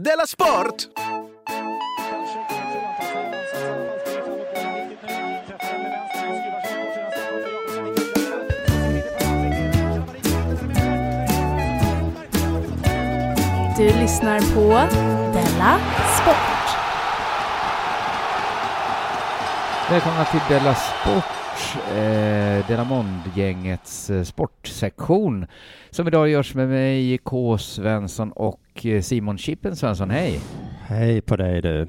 Della Sport! Du lyssnar på Della Sport. Välkomna till Della Sport, eh, Della Mond-gängets eh, sportsektion som idag görs med mig, K. Svensson och eh, Simon Chippen Svensson. Hej! Hej på dig du.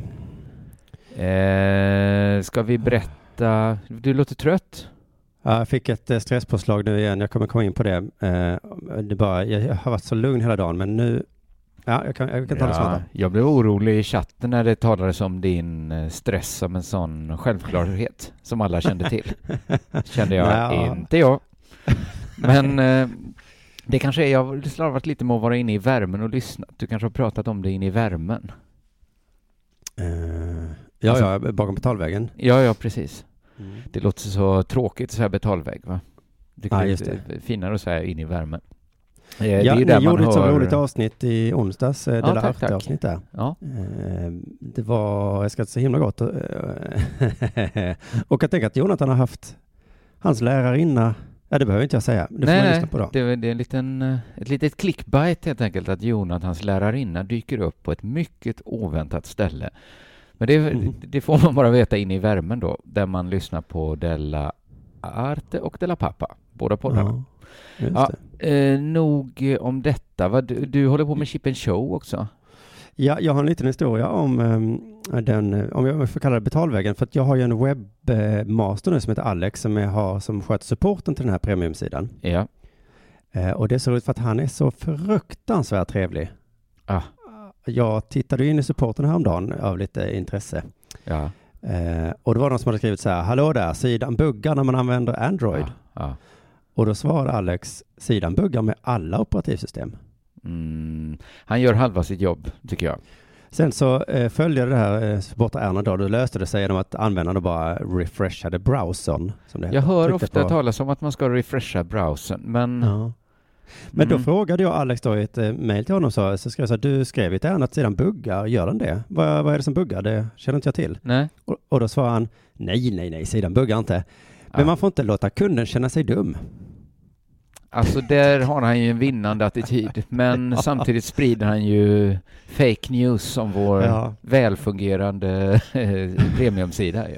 Eh, ska vi berätta? Du låter trött. Ja, jag fick ett eh, stresspåslag nu igen. Jag kommer komma in på det. Eh, det bara, jag har varit så lugn hela dagen, men nu... Ja, jag kan, jag kan ta det smarta. jag blev orolig i chatten när det talades om din eh, stress som en sån självklarhet som alla kände till. Kände jag, Ja. inte jag. Men det kanske är, jag har slarvat lite med att vara inne i värmen och lyssna. Du kanske har pratat om det inne i värmen? Eh, ja, Alltså- ja, bakom betalväggen. Ja, ja, precis. Mm. Det låter så tråkigt så här betalvägg, va? Det är just lite finare att säga in i värmen. Eh, det Ja, är ju ni där gjorde ett så roligt avsnitt i onsdags, eh, Ja, tack, tack. Arte-avsnitt där. Ja, Eh, det var, jag ska inte säga himla gott. och jag tänker att Jonathan har haft hans lärarinna, ja det behöver inte jag säga, det får man lyssna på då. det, det är en liten, eh, ett litet clickbait helt enkelt att Jonathans lärarinna dyker upp på ett mycket oväntat ställe. Men det, Mm. det får man bara veta in i värmen då, där man lyssnar på Della Arte och Della Pappa, båda poddarna. Ja, Ja. Eh, nog om detta. Va? Du, du håller på med Chip and Show också? Ja, jag har en liten historia om eh, den, om jag får kalla det betalvägen, för att jag har ju en webbmaster nu som heter Alex som jag har som sköter supporten till den här premiumsidan. Ja. Eh, och det är så roligt för att han är så fruktansvärt trevlig. Ah. Jag tittade in i supporten häromdagen av lite intresse. Ja. Eh, och det var någon som hade skrivit så här, hallå där, sidan buggar när man använder Android. Ja. ja. Och då svarade Alex, sidan buggar med alla operativsystem. Mm. Han gör halva sitt jobb, tycker jag. Sen så eh, följde det här eh, supportärenden då, då löste det sig genom att användaren då bara refreshade browsern. Som det Jag heter. hör Tryckte ofta på- talas om att man ska refresha browsern, men... Ja. Men då Mm. frågade jag Alex då i ett eh, mejl till honom så, så skrev jag så här, du skrev i ett ärende att sidan buggar, gör den det? Vad, vad är det som buggar? Det känner inte jag till. Nej. Och, och då svarade han, nej, nej, nej, sidan buggar inte. Men Ja. man får inte låta kunden känna sig dum. Alltså där har han ju en vinnande attityd, men samtidigt sprider han ju fake news om vår Ja. välfungerande eh, premiumsida. ju.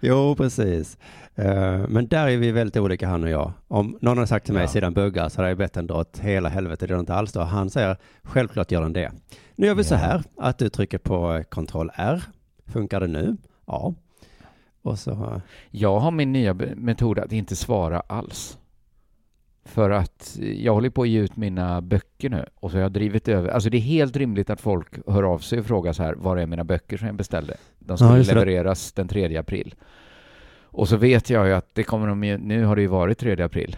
Jo, precis. Eh, men där är vi väldigt olika han och jag. Om någon har sagt till mig Ja. sidan buggar så hade jag bett den dra åt hela helvete, det gör inte alls då. Han säger självklart gör den det. Nu gör vi så Ja. här att du trycker på Ctrl R. Funkar det nu? Ja. Och så, Jag har min nya metod att inte svara alls. För att jag håller på att ge ut mina böcker nu och så har jag drivit över, alltså det är helt rimligt att folk hör av sig och frågar så här, var är mina böcker som jag beställde? De skulle Ja, levereras den 3 april. Och så vet jag ju att det kommer de ju, nu har det ju varit 3 april.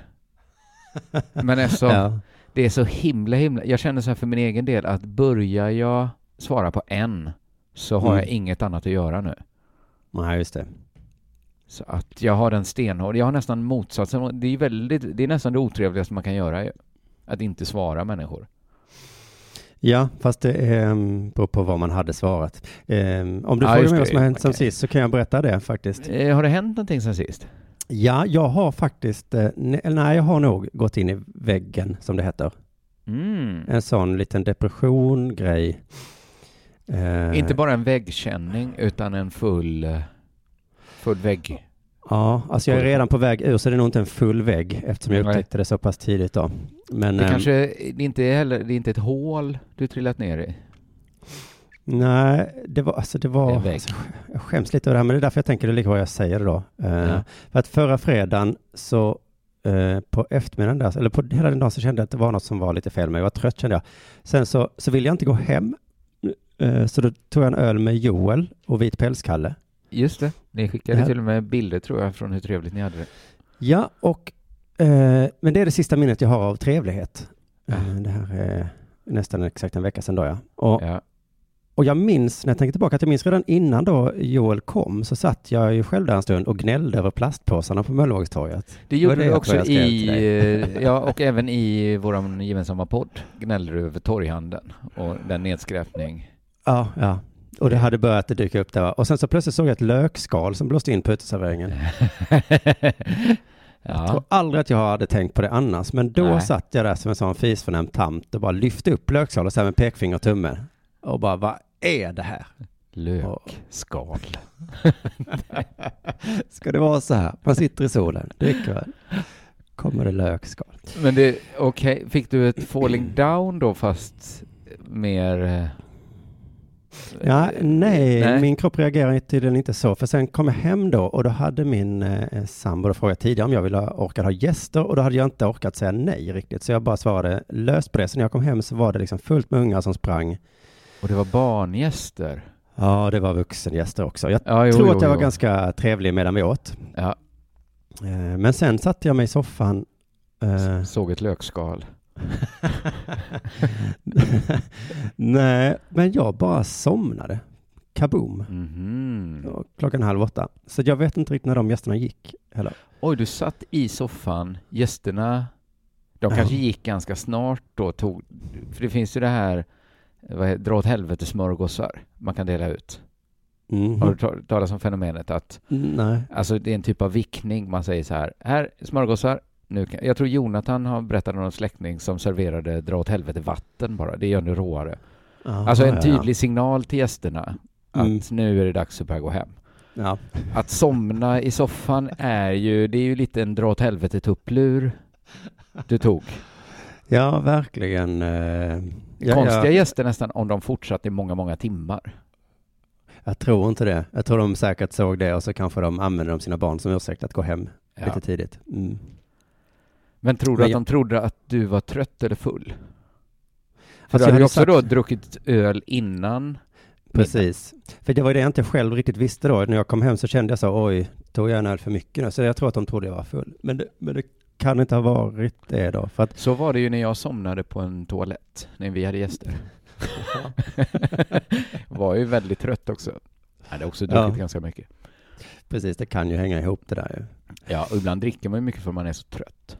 Men eftersom ja. det är så himla himla, jag känner så här för min egen del att börjar jag svara på en så har Mm. jag inget annat att göra nu. Nej, just det. Så att jag har en stenhård, jag har nästan motsatsen. Det är, väldigt, det är nästan det otrevligaste man kan göra. Att inte svara människor. Ja, fast det är, um, beror på vad man hade svarat. Um, om du Ja, frågar mig vad som har hänt sen sist så kan jag berätta det faktiskt. Eh, har det hänt någonting sen sist? Ja, jag har faktiskt, eh, ne- nej, jag har nog gått in i väggen som det heter. Mm. En sån liten depression-grej. Eh, Inte bara en väggkänning utan en full, eh, full vägg. Ja, alltså jag är redan på väg ur så det är nog inte en full vägg eftersom jag upptäckte det så pass tidigt då. Men Det ehm, kanske det är inte heller, det är inte ett hål du trillat ner i. nej, det var, alltså det Det är var, vägg. alltså, jag skäms lite över det här men det är därför jag tänker det är lika bra jag säger det då. Eh, Ja. För att förra fredagen så eh, på eftermiddagen där, eller på hela den dagen så kände jag att det var något som var lite fel med. Jag var trött kände jag. Sen så, så ville jag inte gå hem. eh, Så då tog jag en öl med Joel och Vit Pälskalle. Just det. Ni skickade till och med bilder tror jag från hur trevligt ni hade det. Ja, och eh, men det är det sista minnet jag har av trevlighet. Eh, det här är nästan exakt en vecka sedan då ja. Och, Ja. och jag minns, när jag tänker tillbaka, att jag minns redan innan då Joel kom så satt jag ju själv där en stund och gnällde över plastpåsarna på Möllevågstorget. Det gjorde det du också i, eh, ja, och även i vår gemensamma podd gnällde du över torghandeln och den nedskräpning Ja, ja. Och det hade börjat dyka upp där. Och sen så plötsligt såg jag ett lökskal som blåste in på uteserveringen. Jag tror ja. aldrig att jag hade tänkt på det annars. Men då Nej. satt jag där som en sån fisförnäm tant och bara lyfte upp lökskalet så här med pekfinger och tumme. Och bara, vad är det här? Lökskal. Ska det vara så här? Man sitter i solen, dricker, kommer det lökskal. Men det, okej, fick du ett falling down då fast mer... eh, Ja, nej, Nej. min kropp reagerar tydligen inte så. För sen kom jag hem då och då hade min eh, sambo frågat tidigare om jag ville orkade ha gäster och då hade jag inte orkat säga nej riktigt. Så jag bara svarade löst på det. Så när jag kom hem så var det liksom fullt med ungar som sprang. Och det var barngäster. Ja, det var vuxengäster också. Jag Ja, jo, tror jo, att jag var jo. ganska trevlig medan vi åt. Ja, Eh, Men sen satte jag mig i soffan. eh, såg ett lökskal. Nej, men jag bara somnade. Kaboom. Mhm. Och Klockan halv åtta. Så jag vet inte riktigt när de gästerna gick heller. Oj, du satt i soffan. Gästerna, de Ja. kanske gick ganska snart då. Tog, för det finns ju det här, vad dra åt helvete smörgåsar man kan dela ut. Mhm. Har du ta- talat om fenomenet att Nej. Alltså det är en typ av vickning. Man säger så här, här smörgåsar. Nu kan, jag tror Jonathan har berättat om någon släkting som serverade dra åt helvete vatten bara. Det gör nu råare. Aha, Alltså en ja. tydlig signal till gästerna att Mm. nu är det dags att börja gå hem. Ja. Att somna i soffan är ju, det är ju lite en dra åt helvete tupplur du tog. ja, verkligen. eh, Ja, Konstiga ja, gäster nästan om de fortsatte i många, många timmar. jag tror inte det. Jag tror de säkert såg det och så kanske de använde de sina barn som ursäkt att gå hem Ja. lite tidigt. Mm. Men tror du Men att jag- de trodde att du var trött eller full? För Alltså, du hade ju också sagt- då druckit öl innan Precis. För det var det jag inte själv riktigt visste då. När jag kom hem så kände jag så, oj, tog jag en öl för mycket nu? Så jag tror att de trodde jag var full. Men det, men det kan inte ha varit det då. För att, Så var det ju när jag somnade på en toalett när vi hade gäster. var ju väldigt trött också. Jag hade också druckit Ja. ganska mycket. precis, det kan ju hänga ihop det där ju. Ja, och ibland dricker man ju mycket för man är så trött.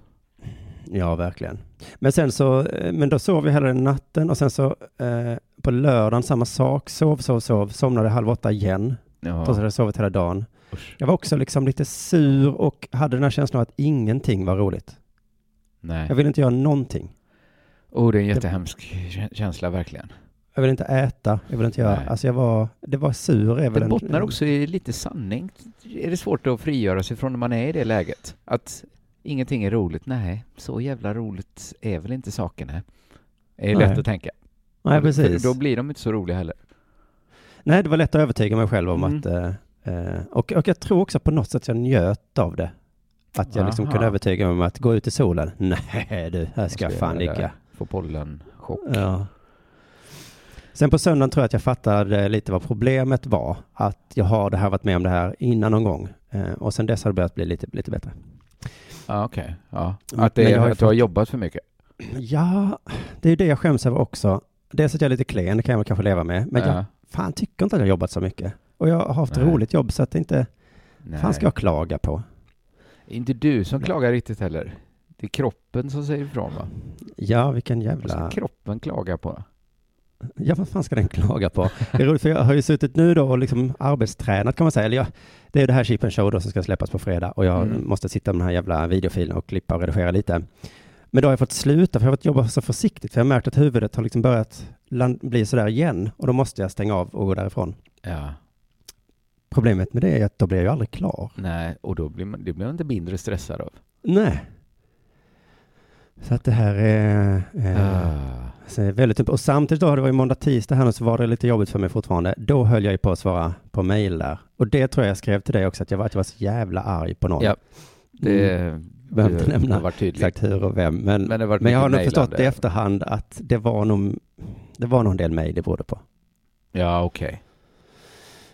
Ja, verkligen. Men sen så, eh, men då sov vi hela den natten och sen så eh, på lördagen samma sak. Sov, sov, sov. Somnade halv åtta igen. Trots att jag Ja, hade sovit hela dagen. usch. Jag var också liksom lite sur och hade den här känslan av att ingenting var roligt. Nej. Jag ville inte göra någonting. Oh, det är en jättehemsk kä- känsla verkligen. Jag ville inte äta. Jag ville inte göra, Nej. alltså jag var, det var sur Det en- bottnar också i lite sanning. Är det svårt att frigöra sig från när man är i det läget? Att ingenting är roligt? Nej, så jävla roligt är väl inte saken? Nej. Det är Nej. lätt att tänka. Nej, För precis. Då blir de inte så roliga heller. Nej, det var lätt att övertyga mig själv om Mm. att, eh, eh, och, och jag tror också på något sätt jag njöt av det. Att jag liksom Aha. kunde övertyga mig om att gå ut i solen. Nej du, här ska jag fan ligga. Få pollenchock. Ja. Sen på söndagen tror jag att jag fattade lite vad problemet var. Att jag har det här varit med om det här innan någon gång. Eh, och sen dess har det börjat bli lite, lite bättre. Ja, okej. Ja. Men Att, det jag har att du har jobbat för mycket. Ja, det är ju det jag skäms över också. Dels att jag är lite klen, det kan jag väl kanske leva med. Men jag Ja. fan tycker inte att jag har jobbat så mycket. Och jag har haft Nej. roligt jobb så att det inte, Nej. fan ska jag klaga på? Inte du som klagar riktigt heller. Det är kroppen som säger ifrån va? Ja, vilken Vad ska jävla... kroppen klaga på? Ja, vad fan ska den klaga på? Det är roligt för jag har ju suttit nu då och liksom arbetstränat kan man säga. Eller jag, det är det här Chip Show då som ska släppas på fredag och jag Mm. måste sitta med den här jävla videofilen och klippa och redigera lite. Men då har jag fått sluta för jag har fått jobba så försiktigt för jag har märkt att huvudet har liksom börjat bli sådär igen och då måste jag stänga av och gå därifrån. Ja. Problemet med det är att då blir jag ju aldrig klar. Nej, och då blir man, det blir man inte mindre stressad av. Nej. Så att det här är, eh, Ah. väldigt Och samtidigt då, det var ju måndag, tisdag här nu, så var det lite jobbigt för mig fortfarande. Då höll jag ju på att svara på mejl där. Och det tror jag jag skrev till dig också, att jag var, att jag var så jävla arg på någon. Ja, Det Mm. Behöver inte nämna exakt hur och vem. Men, Men men jag har nog förstått i efterhand att det var nog, det var nog en del mejl det berodde på. Ja, okej.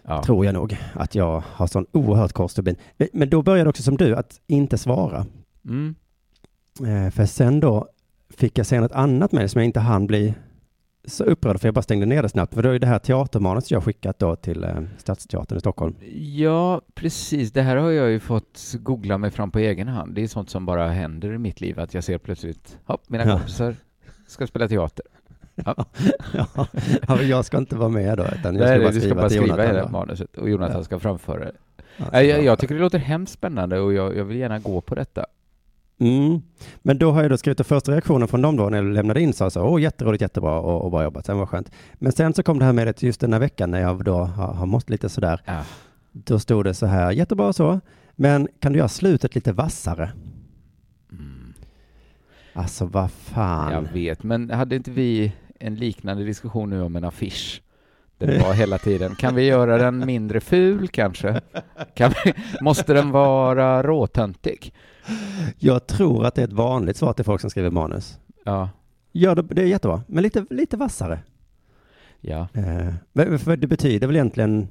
Ja. Tror jag nog. Att jag har sån oerhört kort stubin. Men- Men då började också som du, att inte svara. Mm. Eh, för sen då fick jag sen ett annat mejl som jag inte hann bli så upprörd för jag bara stängde ner det snabbt. För då är det här teatermanus jag skickat då till eh, Stadsteatern i Stockholm. Ja, precis. Det här har jag ju fått googla mig fram på egen hand. Det är sånt som bara händer i mitt liv, att jag ser plötsligt, hopp, mina Ja. kompisar ska spela teater. ja, ja, jag ska inte vara med då, utan jag ska nej, bara du ska skriva bara till skriva Jonathan. hela manuset och Jonathan Ja. ska framföra det. Ja, jag, jag tycker det låter hemskt spännande och jag, jag vill gärna gå på detta. Mm. Men då har jag då skrivit den första reaktionen från dem då när jag lämnade in sa så, åh jätteroligt, jättebra och, och bra jobbat, sen var skönt. Men sen så kom det här med att just den här veckan när jag då har, har mått lite sådär, Ja. då stod det så här, jättebra så, men kan du göra slutet lite vassare? Mm. Alltså vad fan. Jag vet, men hade inte vi en liknande diskussion nu om en affisch? Det var hela tiden, kan vi göra den mindre ful kanske? Kan vi, måste den vara råtöntig? Jag tror att det är ett vanligt svar till folk som skriver manus. Ja, Ja, det, det är jättebra, men lite, lite vassare. ja. Eh, för det betyder väl egentligen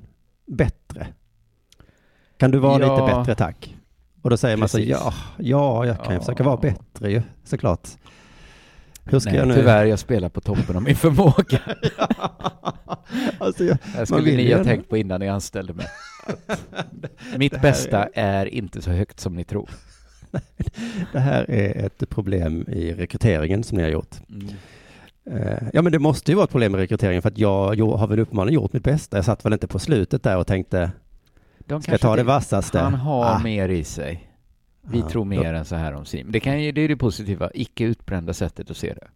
bättre? Kan du vara Ja. lite bättre tack? Och då säger man så, Precis. ja, ja, jag kan ju Ja. försöka vara bättre ju, såklart. Hur ska Nej, jag nu? tyvärr, jag spelar på toppen av min förmåga. alltså, jag, Man skulle ni ju ha tänkt på innan ni anställde mig. Mitt bästa är inte så högt som ni tror. det här är ett problem i rekryteringen som ni har gjort. Mm. Eh, ja, men det måste ju vara ett problem i rekryteringen för att jag, jag har väl uppenbarligen gjort mitt bästa. Jag satt väl inte på slutet där och tänkte, De ska jag ta det vassaste? Han har Ah. mer i sig. Vi Ja, tror då- mer än så här om Sim. Det, kan ju, det är det positiva, icke utbrända sättet att se det.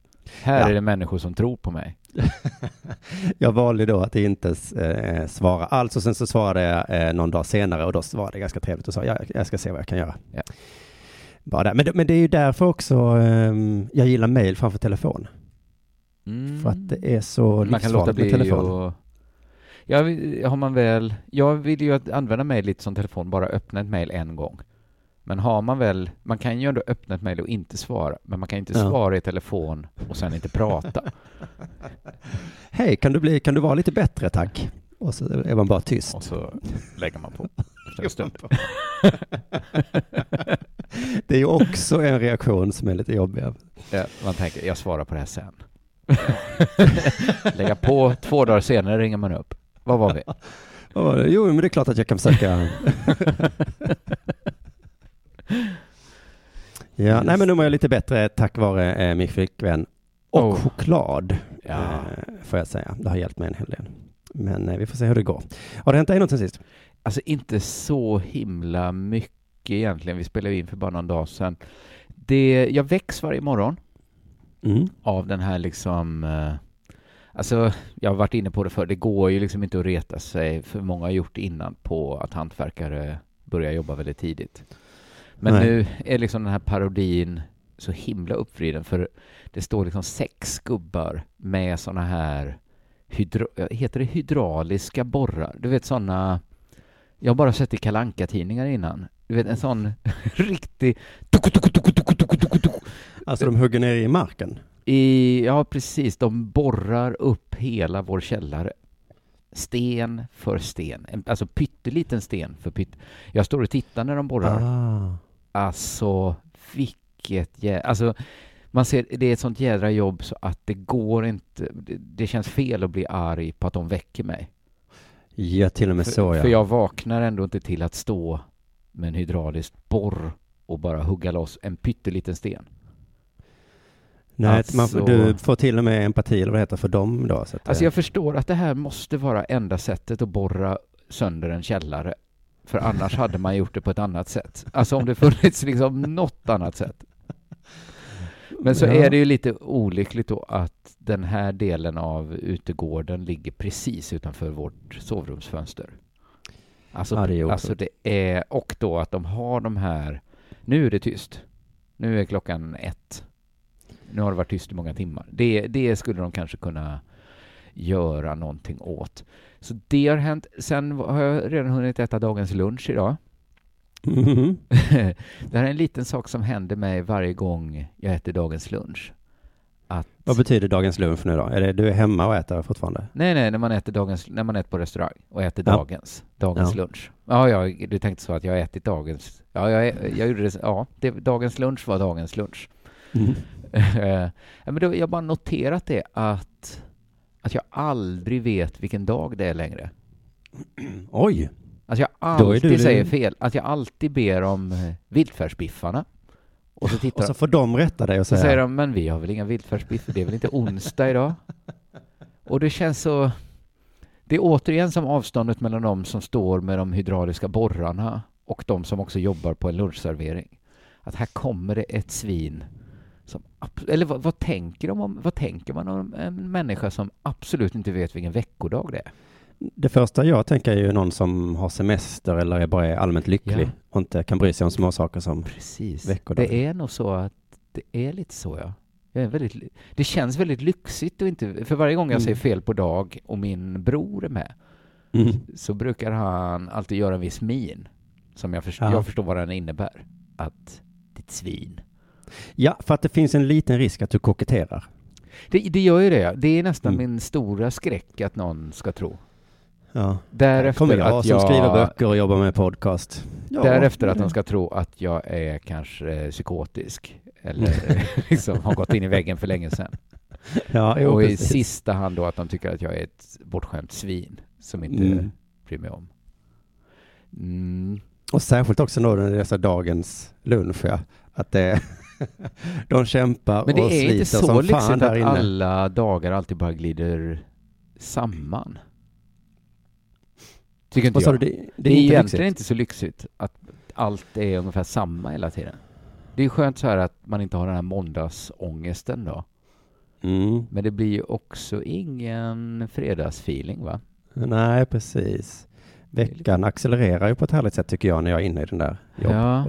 Här Ja. är det människor som tror på mig. Jag valde då att inte eh, svara alls och sen så svarade jag eh, någon dag senare och då svarade jag ganska trevligt och sa ja, jag ska se vad jag kan göra. Ja. Bara där. Men, det, men det är ju därför också ehm, jag gillar mail framför telefon. Mm. För att det är så livsfarligt med telefon. och... Ja, har man väl... Jag vill ju att använda mejl lite som telefon, bara öppna ett mejl en gång. Men har man väl... Man kan ju ändå öppna ett mejl och inte svara, men man kan inte Ja. svara i telefon och sen inte prata. Hej, kan du, bli, kan du vara lite bättre tack? Och så är man bara tyst. Och så lägger man på. Det är ju också en reaktion som är lite jobbig. Ja, man tänker, jag svarar på det här sen. Lägga på, två dagar senare ringer man upp. Vad var vi? Vad var det? Jo, men det är klart att jag kan försöka. ja, nej men nu mår jag lite bättre tack vare eh, min flickvän och Oh. choklad. Ja. Eh, får jag säga. Det har hjälpt mig en hel del. Men eh, vi får se hur det går. Har det hänt dig något sen sist? Alltså inte så himla mycket egentligen. Vi spelade in för bara någon dag sedan. Det, jag väcks varje morgon Mm. av den här liksom... Eh, alltså, jag har varit inne på det för Det går ju liksom inte att reta sig, för många har gjort innan, på att hantverkare börjar jobba väldigt tidigt. Men Nej. nu är liksom den här parodin så himla uppvriden, för det står liksom sex gubbar med såna här hydro, heter det hydrauliska borrar? Du vet såna jag har bara sett i kalanka tidningar innan. Du vet en sån riktig tuku, tuku, tuku, tuku, tuku, tuku, tuku. Alltså de hugger ner i marken? I, ja, precis. De borrar upp hela vår källare. Sten för sten. En, alltså pytteliten sten för pytt. Jag står och tittar när de borrar. Ah. Alltså, vilket jä... Alltså, man ser, det är ett sånt jädra jobb så att det går inte... Det, det känns fel att bli arg på att de väcker mig. Ja, till och med För, så ja. för jag vaknar ändå inte till att stå med en hydraulisk borr och bara hugga loss en pytteliten sten. Nej, man, alltså- du får till och med empati eller vad det heter för dem då. Så Alltså eh, jag förstår att det här måste vara enda sättet att borra sönder en källare. För annars hade man gjort det på ett annat sätt. Alltså om det funnits liksom något annat sätt. Men så Ja. är det ju lite olyckligt då att den här delen av utegården ligger precis utanför vårt sovrumsfönster. Alltså, Ja, det alltså det är, och då att de har de här, nu är det tyst. Nu är klockan ett. Nu har det varit tyst i många timmar. Det, det skulle de kanske kunna göra någonting åt. Så det har hänt. Sen har jag redan hunnit äta dagens lunch idag. mhm. det här är en liten sak som händer mig varje gång jag äter dagens lunch. Att, Vad betyder dagens lunch nu då? Är det du är hemma och äter fortfarande? nej, nej, när man äter dagens, när man äter på restaurang och äter Ja. dagens, dagens Ja. lunch. Ja, ja, du tänkte så att jag har ätit dagens, ja, jag, jag gjorde det, ja, det, dagens lunch var dagens lunch. Mm. ja, men då, jag har bara noterat det att, att jag aldrig vet vilken dag det är längre. Oj! Att jag alltid du- säger fel. Att jag alltid ber om eh, vildfärsbiffarna. Och så tittar Och så får de rätta dig och så säga, säger de, men vi har väl inga vildfärdsbiffar, det är väl inte onsdag idag? Och det känns så... Det är återigen som avståndet mellan de som står med de hydrauliska borrarna och de som också jobbar på en lunchservering. Att här kommer det ett svin som... Eller vad, vad, tänker de om, vad tänker man om en människa som absolut inte vet vilken veckodag det är? Det första jag tänker är ju någon som har semester eller är bara är allmänt lycklig Ja. och inte kan bry sig om små saker som, Precis. Veckodag. Det är nog så att det är lite så, ja. Jag är väldigt, det känns väldigt lyxigt och inte... För varje gång jag Mm. säger fel på dag och min bror är med mm. så brukar han alltid göra en viss min som jag, förstår, Ja. jag förstår vad den innebär. Att ditt svin. Ja, för att det finns en liten risk att du koketterar. Det, det gör ju det. Det är nästan Mm. min stora skräck att någon ska tro. Ja. Därefter Kommer jag att som jag... skriver böcker och jobbar med podcast. Ja, Därefter att de ska tro att jag är kanske psykotisk eller liksom har gått in i väggen för länge sedan. Ja, jo, och i precis. sista hand då att de tycker att jag är ett bortskämt svin som inte Mm. bryr mig om. Mm. Och särskilt också då när det är så dagens lunch, ja. Att det de kämpar Men det och är sliter inte så som fan lyxigt där att inne. alla dagar alltid bara glider samman. Tycker inte Vad sa jag. du? Det, Det, är det är inte egentligen lyxigt. inte så lyxigt att allt är ungefär samma hela tiden. Det är skönt så här att man inte har den här måndagsångesten då. Mm. Men det blir ju också ingen fredagsfeeling va? Nej, precis. Veckan accelererar ju på ett härligt sätt tycker jag när jag är inne i den där jobb. Ja.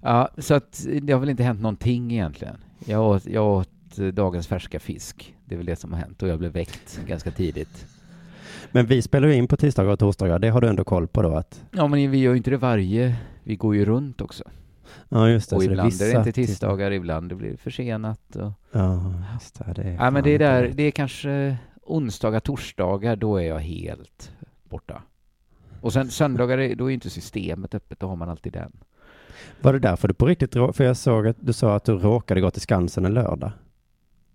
Ja, så att det har väl inte hänt någonting egentligen. Jag åt, jag åt eh, dagens färska fisk. Det är väl det som har hänt och jag blev väckt ganska tidigt. Men vi spelar ju in på tisdagar och torsdagar. Det har du ändå koll på då att... Ja, men vi gör ju inte det varje. Vi går ju runt också. Ja, just det. och ibland är vissa det inte tisdagar, ibland det blir försenat. Och... Ja, just det. det är Ja, men det är, där, det är kanske onsdagar, torsdagar, då är jag helt borta. Och sen söndagar, är- då är inte systemet öppet, då har man alltid den. Var det därför du på riktigt... För jag såg att du sa att du råkade gå till Skansen en lördag.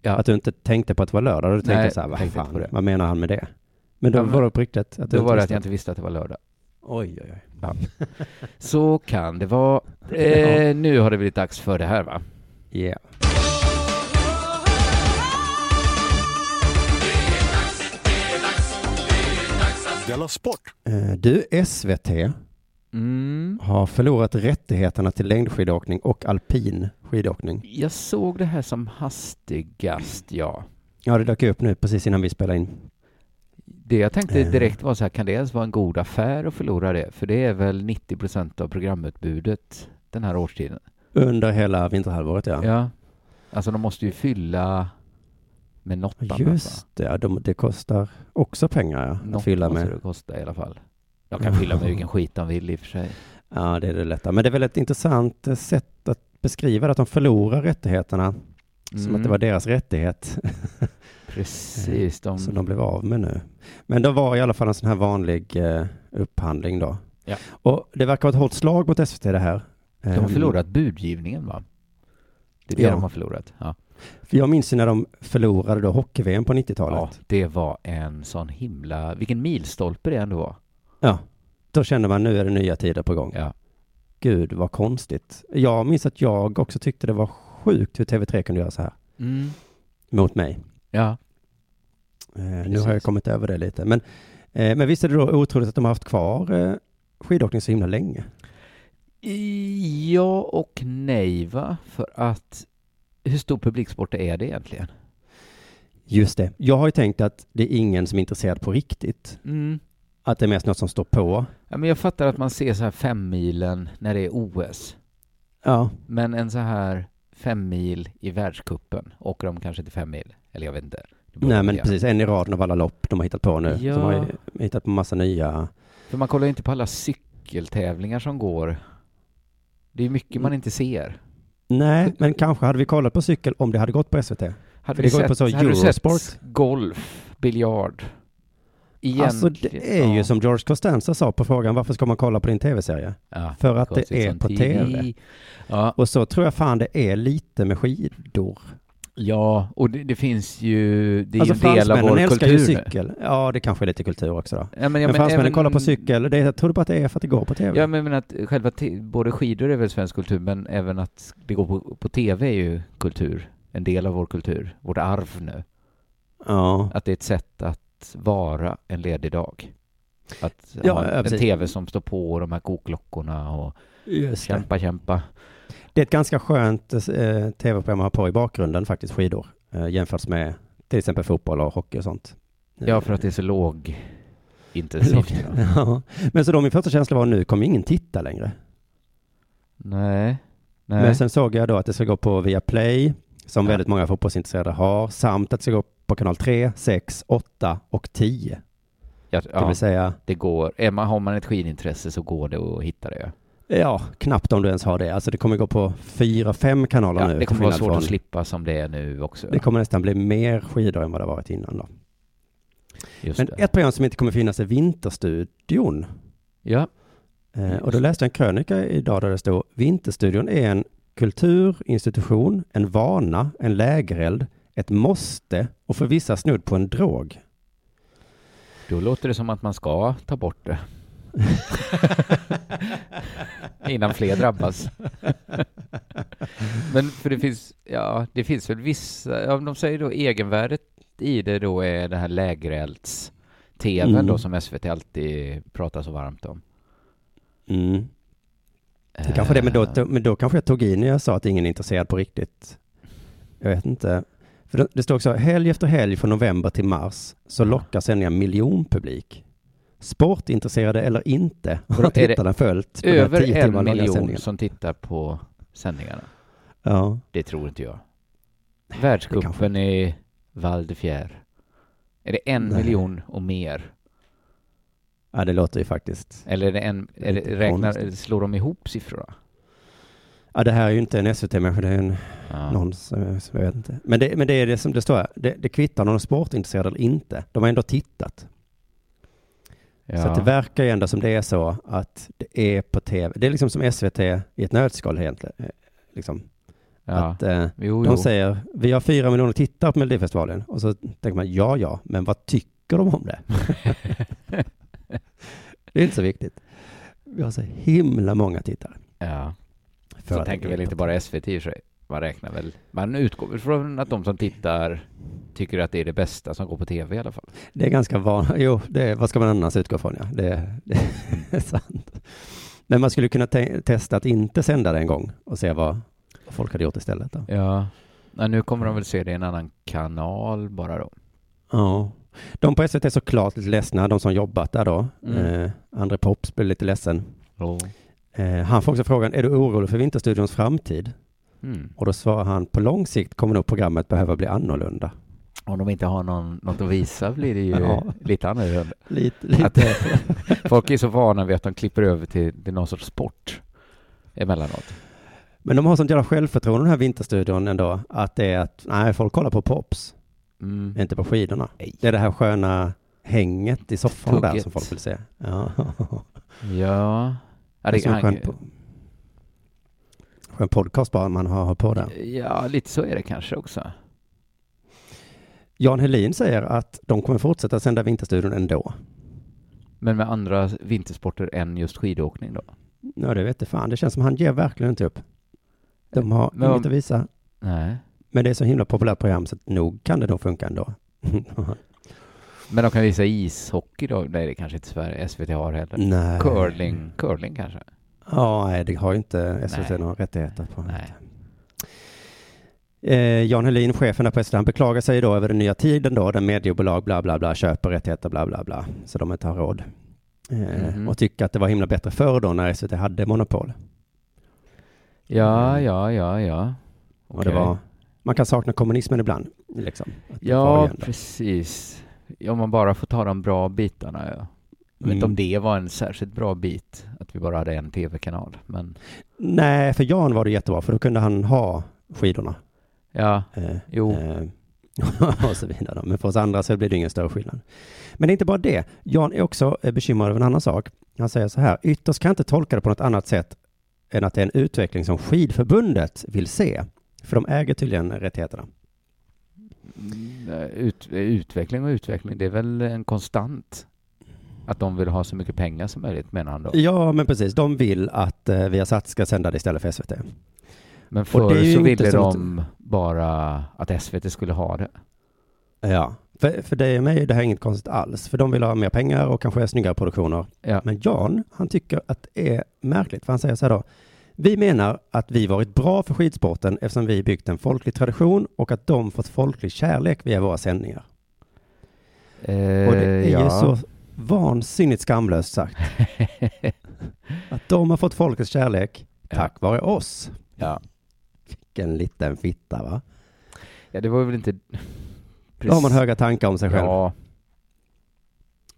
Ja. Att du inte tänkte på att det var lördag. Du tänkte Nej, så här, vad fan, det. vad menar han med det? Men då Ja, men- var det på riktigt? Att du Då var det att jag inte visste att det var lördag. Oj, oj, oj. Så kan det vara. Eh, nu har det blivit dags för det här va? Yeah. Della Sport! Eh, Du, SVT Mm. har förlorat rättigheterna till längdskidåkning och alpin skidåkning. Jag såg det här som hastigast, ja. Ja, det dök upp nu precis innan vi spelade in. Det jag tänkte Eh. direkt var så här, kan det ens vara en god affär att förlora det? För det är väl 90 procent av programutbudet den här årstiden. Under hela vinterhalvåret, ja. Ja. Alltså de måste ju fylla med något annat. Just det, de, det kostar också pengar ja, att Något fylla måste med. det kosta i alla fall. De kan fylla med vilken skit de vill i och för sig. Ja, det är det lätta. Men det är väl ett intressant eh, sätt att beskriva det, att de förlorar rättigheterna som Mm. att det var deras rättighet Precis, de... som de blev av med nu. Men det var i alla fall en sån här vanlig eh, upphandling då. Ja. Och det verkar vara ett hårt slag mot SVT det här. de har Ehm, förlorat budgivningen va? Det är det Ja. de har förlorat. Ja. För jag minns ju när de förlorade då hockey-VM på 90-talet. ja, det var en sån himla... Vilken milstolpe det ändå var. Ja. Då kände man nu är det nya tider på gång. Ja. Gud vad konstigt. Jag minns att jag också tyckte det var sjukt hur TV3 kunde göra så här Mm. mot mig. Ja. Eh, nu har jag kommit över det lite. Men, eh, men visst är det då otroligt att de har haft kvar eh, skidåkning så himla länge? Ja och nej va? För att hur stor publiksport är det egentligen? Just det. Jag har ju tänkt att det är ingen som är intresserad på riktigt. Mm. Att det är mest något som står på. Ja, men jag fattar att man ser så här fem milen när det är OS. Ja, Men en så här fem mil i världskuppen åker de kanske inte fem mil. Eller jag vet inte. Nej men precis. En i raden av alla lopp de har hittat på nu. Ja. De har hittat på massa nya. För man kollar ju inte på alla cykeltävlingar som går. Det är mycket Mm. man inte ser. Nej, men kanske hade vi kollat på cykel om det hade gått på SVT. Hade ju sett, på så hade du sett golf, biljard? Egentligen- Alltså det är ju ja. som George Costanza sa på frågan varför ska man kolla på din tv-serie? Ja, För att det är på TV. TV. Ja, Och så tror jag fan det är lite med skidor. Ja, och det, det finns ju, det är Alltså en del av vår älskar ju kultur cykel. Ja, det kanske är lite kultur också. Ja, men, ja, men fransmännen även- kollar på cykel, det jag tror bara att det är för att det går på tv. Ja, men, men att själva både skidor är väl svensk kultur, men även att det går på, på tv är ju kultur. En del av vår kultur, vårt arv nu. Ja. Att det är ett sätt att vara en ledig dag. Att Ja, ha en, en tv som står på och de här kokklockorna och Just det. kämpa, kämpa. Det är ett ganska skönt eh, tv-program att ha på i bakgrunden faktiskt, skidor. Eh, jämfört med till exempel fotboll och hockey och sånt. Ja, för att det är så låg intensivt. ja. Men så då min första känsla var nu kommer ingen titta längre. Nej. Nej. Men sen såg jag då att det ska gå på Viaplay, som Ja. väldigt många fotbollsintresserade har, samt att det ska gå på kanal 3, 6, 8 och 10. ja, Det vill säga, det går. Är man, har man ett skidintresse så går det att hitta det. Ja, knappt om du ens har det. Alltså det kommer gå på fyra, fem kanaler Ja, nu. det kommer vara svårt att från- slippa som det är nu också. Det kommer nästan bli mer skidor än vad det varit innan då. Just Men det. ett program som inte kommer finnas är Vinterstudion. Ja, Eh, och då läste jag en krönika idag där det stod Vinterstudion är en kulturinstitution, en vana, en lägereld, ett måste och för vissa snudd på en drog. då låter det som att man ska ta bort det. Innan fler drabbas. Men för det finns, ja, det finns väl vissa, ja, de säger då egenvärdet i det då är det här lägerelds-tvn Mm. då som SVT alltid pratar så varmt om. Mm. Det kanske det, men då, Eh, men då kanske jag tog i när jag sa att ingen är intresserad på riktigt. Jag vet inte. För det, det står också helg efter helg från november till mars så lockar sändningar miljonpublik. Sportintresserade eller inte har tittarna följt Över en miljon som tittar på sändningarna. Ja. Det tror inte jag. Världscupen i Val de Fier. Är det en Nej. miljon och mer? ja, det låter ju faktiskt. Eller är det en, är det, räknar, slår de ihop siffrorna? Ja, det här är ju inte en SVT-människa, det är en Ja. någon som jag vet inte. Men det, men det är det som det står här. Det, det kvittar om de är sportintresserade eller inte. De har ändå tittat. Så att det Ja. verkar ju ändå som det är så att det är på tv. Det är liksom som SVT i ett nötskal egentligen. Eh, Liksom. ja. Att eh, Jo, de jo. säger, vi har fyra miljoner tittare på Melodifestivalen. Och så tänker man, ja, ja, men vad tycker de om det? det är inte så viktigt. Vi har så himla många tittare. ja. Så tänker väl inte bara SVT i sig. Man räknar väl, man utgår väl från att de som tittar tycker att det är det bästa som går på tv i alla fall. Det är ganska vanligt. Jo, det är, vad ska man annars utgå från? Ja, det, det är sant. Men man skulle kunna te- testa att inte sända det en gång och se vad vad folk hade gjort istället. Då. Ja. ja, nu kommer de väl se det i en annan kanal bara då. Ja. De på SVT är såklart lite ledsna, de som jobbat där då. Mm. Eh, André Pops blev lite ledsen. Oh. Eh, han får också frågan, är du orolig för Vinterstudions framtid? Mm. Och då svarar han, på lång sikt kommer nog programmet behöva bli annorlunda. Om de inte har någon, något att visa blir det ju Ja. lite annorlunda. Lite, Att, lite. folk är så vana vid att de klipper över till, till någon sorts sport emellanåt. Men de har sånt jävla självförtroende den här Vinterstudion ändå, att det är att, nej, folk kollar på Pops. Mm. Inte på skidorna. Nej. Det är det här sköna hänget i soffan där Tugget. som folk vill se. Ja. Ja. ja det han- skön, po- skön podcast bara man har, på den. ja, lite så är det kanske också. Jan Helin säger att de kommer fortsätta sända Vinterstudion ändå. Men med andra vintersporter än just skidåkning då? Ja, det vet jag fan. Det känns som han ger verkligen inte upp. De har Men inget att visa. Nej. Men det är så himla populärt program så nog kan det nog funka ändå. Men de kan visa ishockey då? Nej, det kanske inte Sverige, SVT har heller. Nej. Curling, curling kanske? Ja, nej, det har ju inte SVT Nej. några rättigheter på. Nej. Eh, Jan Helin, chefen där på SVT, han beklagar sig då över den nya tiden då, där mediebolag bla bla bla köper rättigheter bla bla bla, så de inte har råd. Eh, Mhm. Och tycker att det var himla bättre förr då när SVT hade monopol. Ja, ja, ja, ja. Och det var, man kan sakna kommunismen ibland. Liksom. Ja, precis. Om man bara får ta de bra bitarna, ja. Jag vet inte om Mm. det var en särskilt bra bit, att vi bara hade en tv-kanal, men Nej, för Jan var det jättebra, för då kunde han ha skidorna. ja, Eh, Jo. eh, och så vidare. Men för oss andra så blir det ingen större skillnad. Men det är inte bara det. Jan är också eh, bekymrad över en annan sak. Han säger så här, ytterst kan jag inte tolka det på något annat sätt än att det är en utveckling som skidförbundet vill se. För de äger tydligen rättigheterna. Mm, Ut, utveckling och utveckling, det är väl en konstant? Att de vill ha så mycket pengar som möjligt menar han då. Ja, men precis. De vill att eh, Viasat ska sända det istället för SVT. Men förr så ville så att- de bara att SVT skulle ha det. Ja, för, för dig och mig är det här inget konstigt alls. För de vill ha mer pengar och kanske snyggare produktioner. Ja. Men Jan, han tycker att det är märkligt. För han säger så här då. Vi menar att vi varit bra för skidsporten eftersom vi byggt en folklig tradition och att de fått folklig kärlek via våra sändningar. Eh, Och det är ja. ju så vansinnigt skamlöst sagt. Att de har fått folkets kärlek tack vare oss. ja. Vilken liten fitta va? ja, det var väl inte... Då har man höga tankar om sig själv. Ja,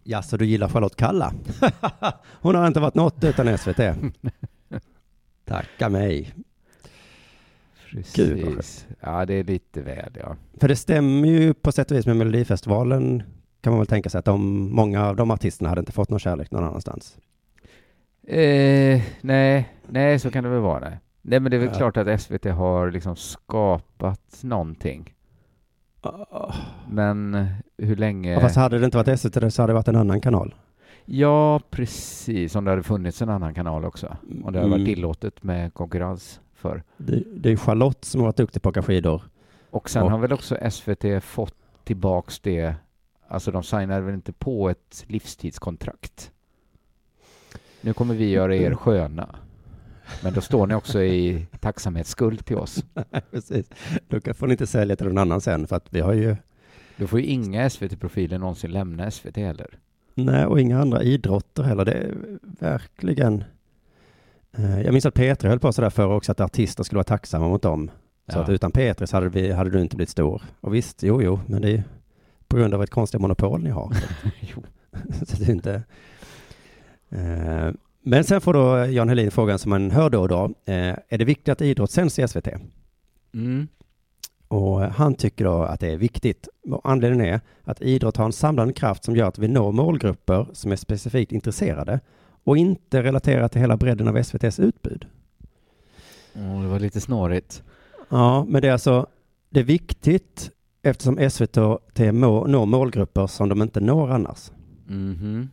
Ja, så du gillar Charlotte Kalla? Hon har inte varit något utan SVT. Tacka mig. Gud, precis. Ja, det är lite väl, ja. För det stämmer ju på sätt och vis med Melodifestivalen kan man väl tänka sig att de, många av de artisterna hade inte fått någon kärlek någon annanstans. Eh, nej, nej, så kan det väl vara. Nej, men det är väl Ja. klart att SVT har liksom skapat någonting. Men hur länge... Ja, fast hade det inte varit SVT så hade det varit en annan kanal. Ja, precis. Om det hade funnits en annan kanal också. Om det hade varit Mm. tillåtet med konkurrens för. Det, det är Charlotte som har varit duktig på att åka skidor. Och sen Och- har väl också SVT fått tillbaks det. Alltså de signade väl inte på ett livstidskontrakt. Nu kommer vi göra er sköna. Men då står ni också i tacksamhetsskuld till oss. Precis. Då får ni inte sälja till någon annan sen för att vi har ju, Då får ju inga SVT-profiler någonsin lämna SVT heller. nej och inga andra idrotter heller. Det är verkligen, eh, jag minns att P3 höll på sådär förr också att artister skulle vara tacksamma mot dem. Så Ja. att utan P3 så hade, vi, hade du inte blivit stor. Och visst, jo, jo, men det är på grund av ett konstigt monopol ni har. Så det är inte... Eh, men sen får då Jan Helin frågan som man hör då och då. Eh, är det viktigt att idrott sänds i SVT? Mm. Och han tycker då att det är viktigt. Och anledningen är att idrott har en samlande kraft som gör att vi når målgrupper som är specifikt intresserade och inte relaterar till hela bredden av SVTs utbud. Åh, det var lite snårigt. Ja, men det är alltså, det är viktigt eftersom SVT må, når målgrupper som de inte når annars. Mhm.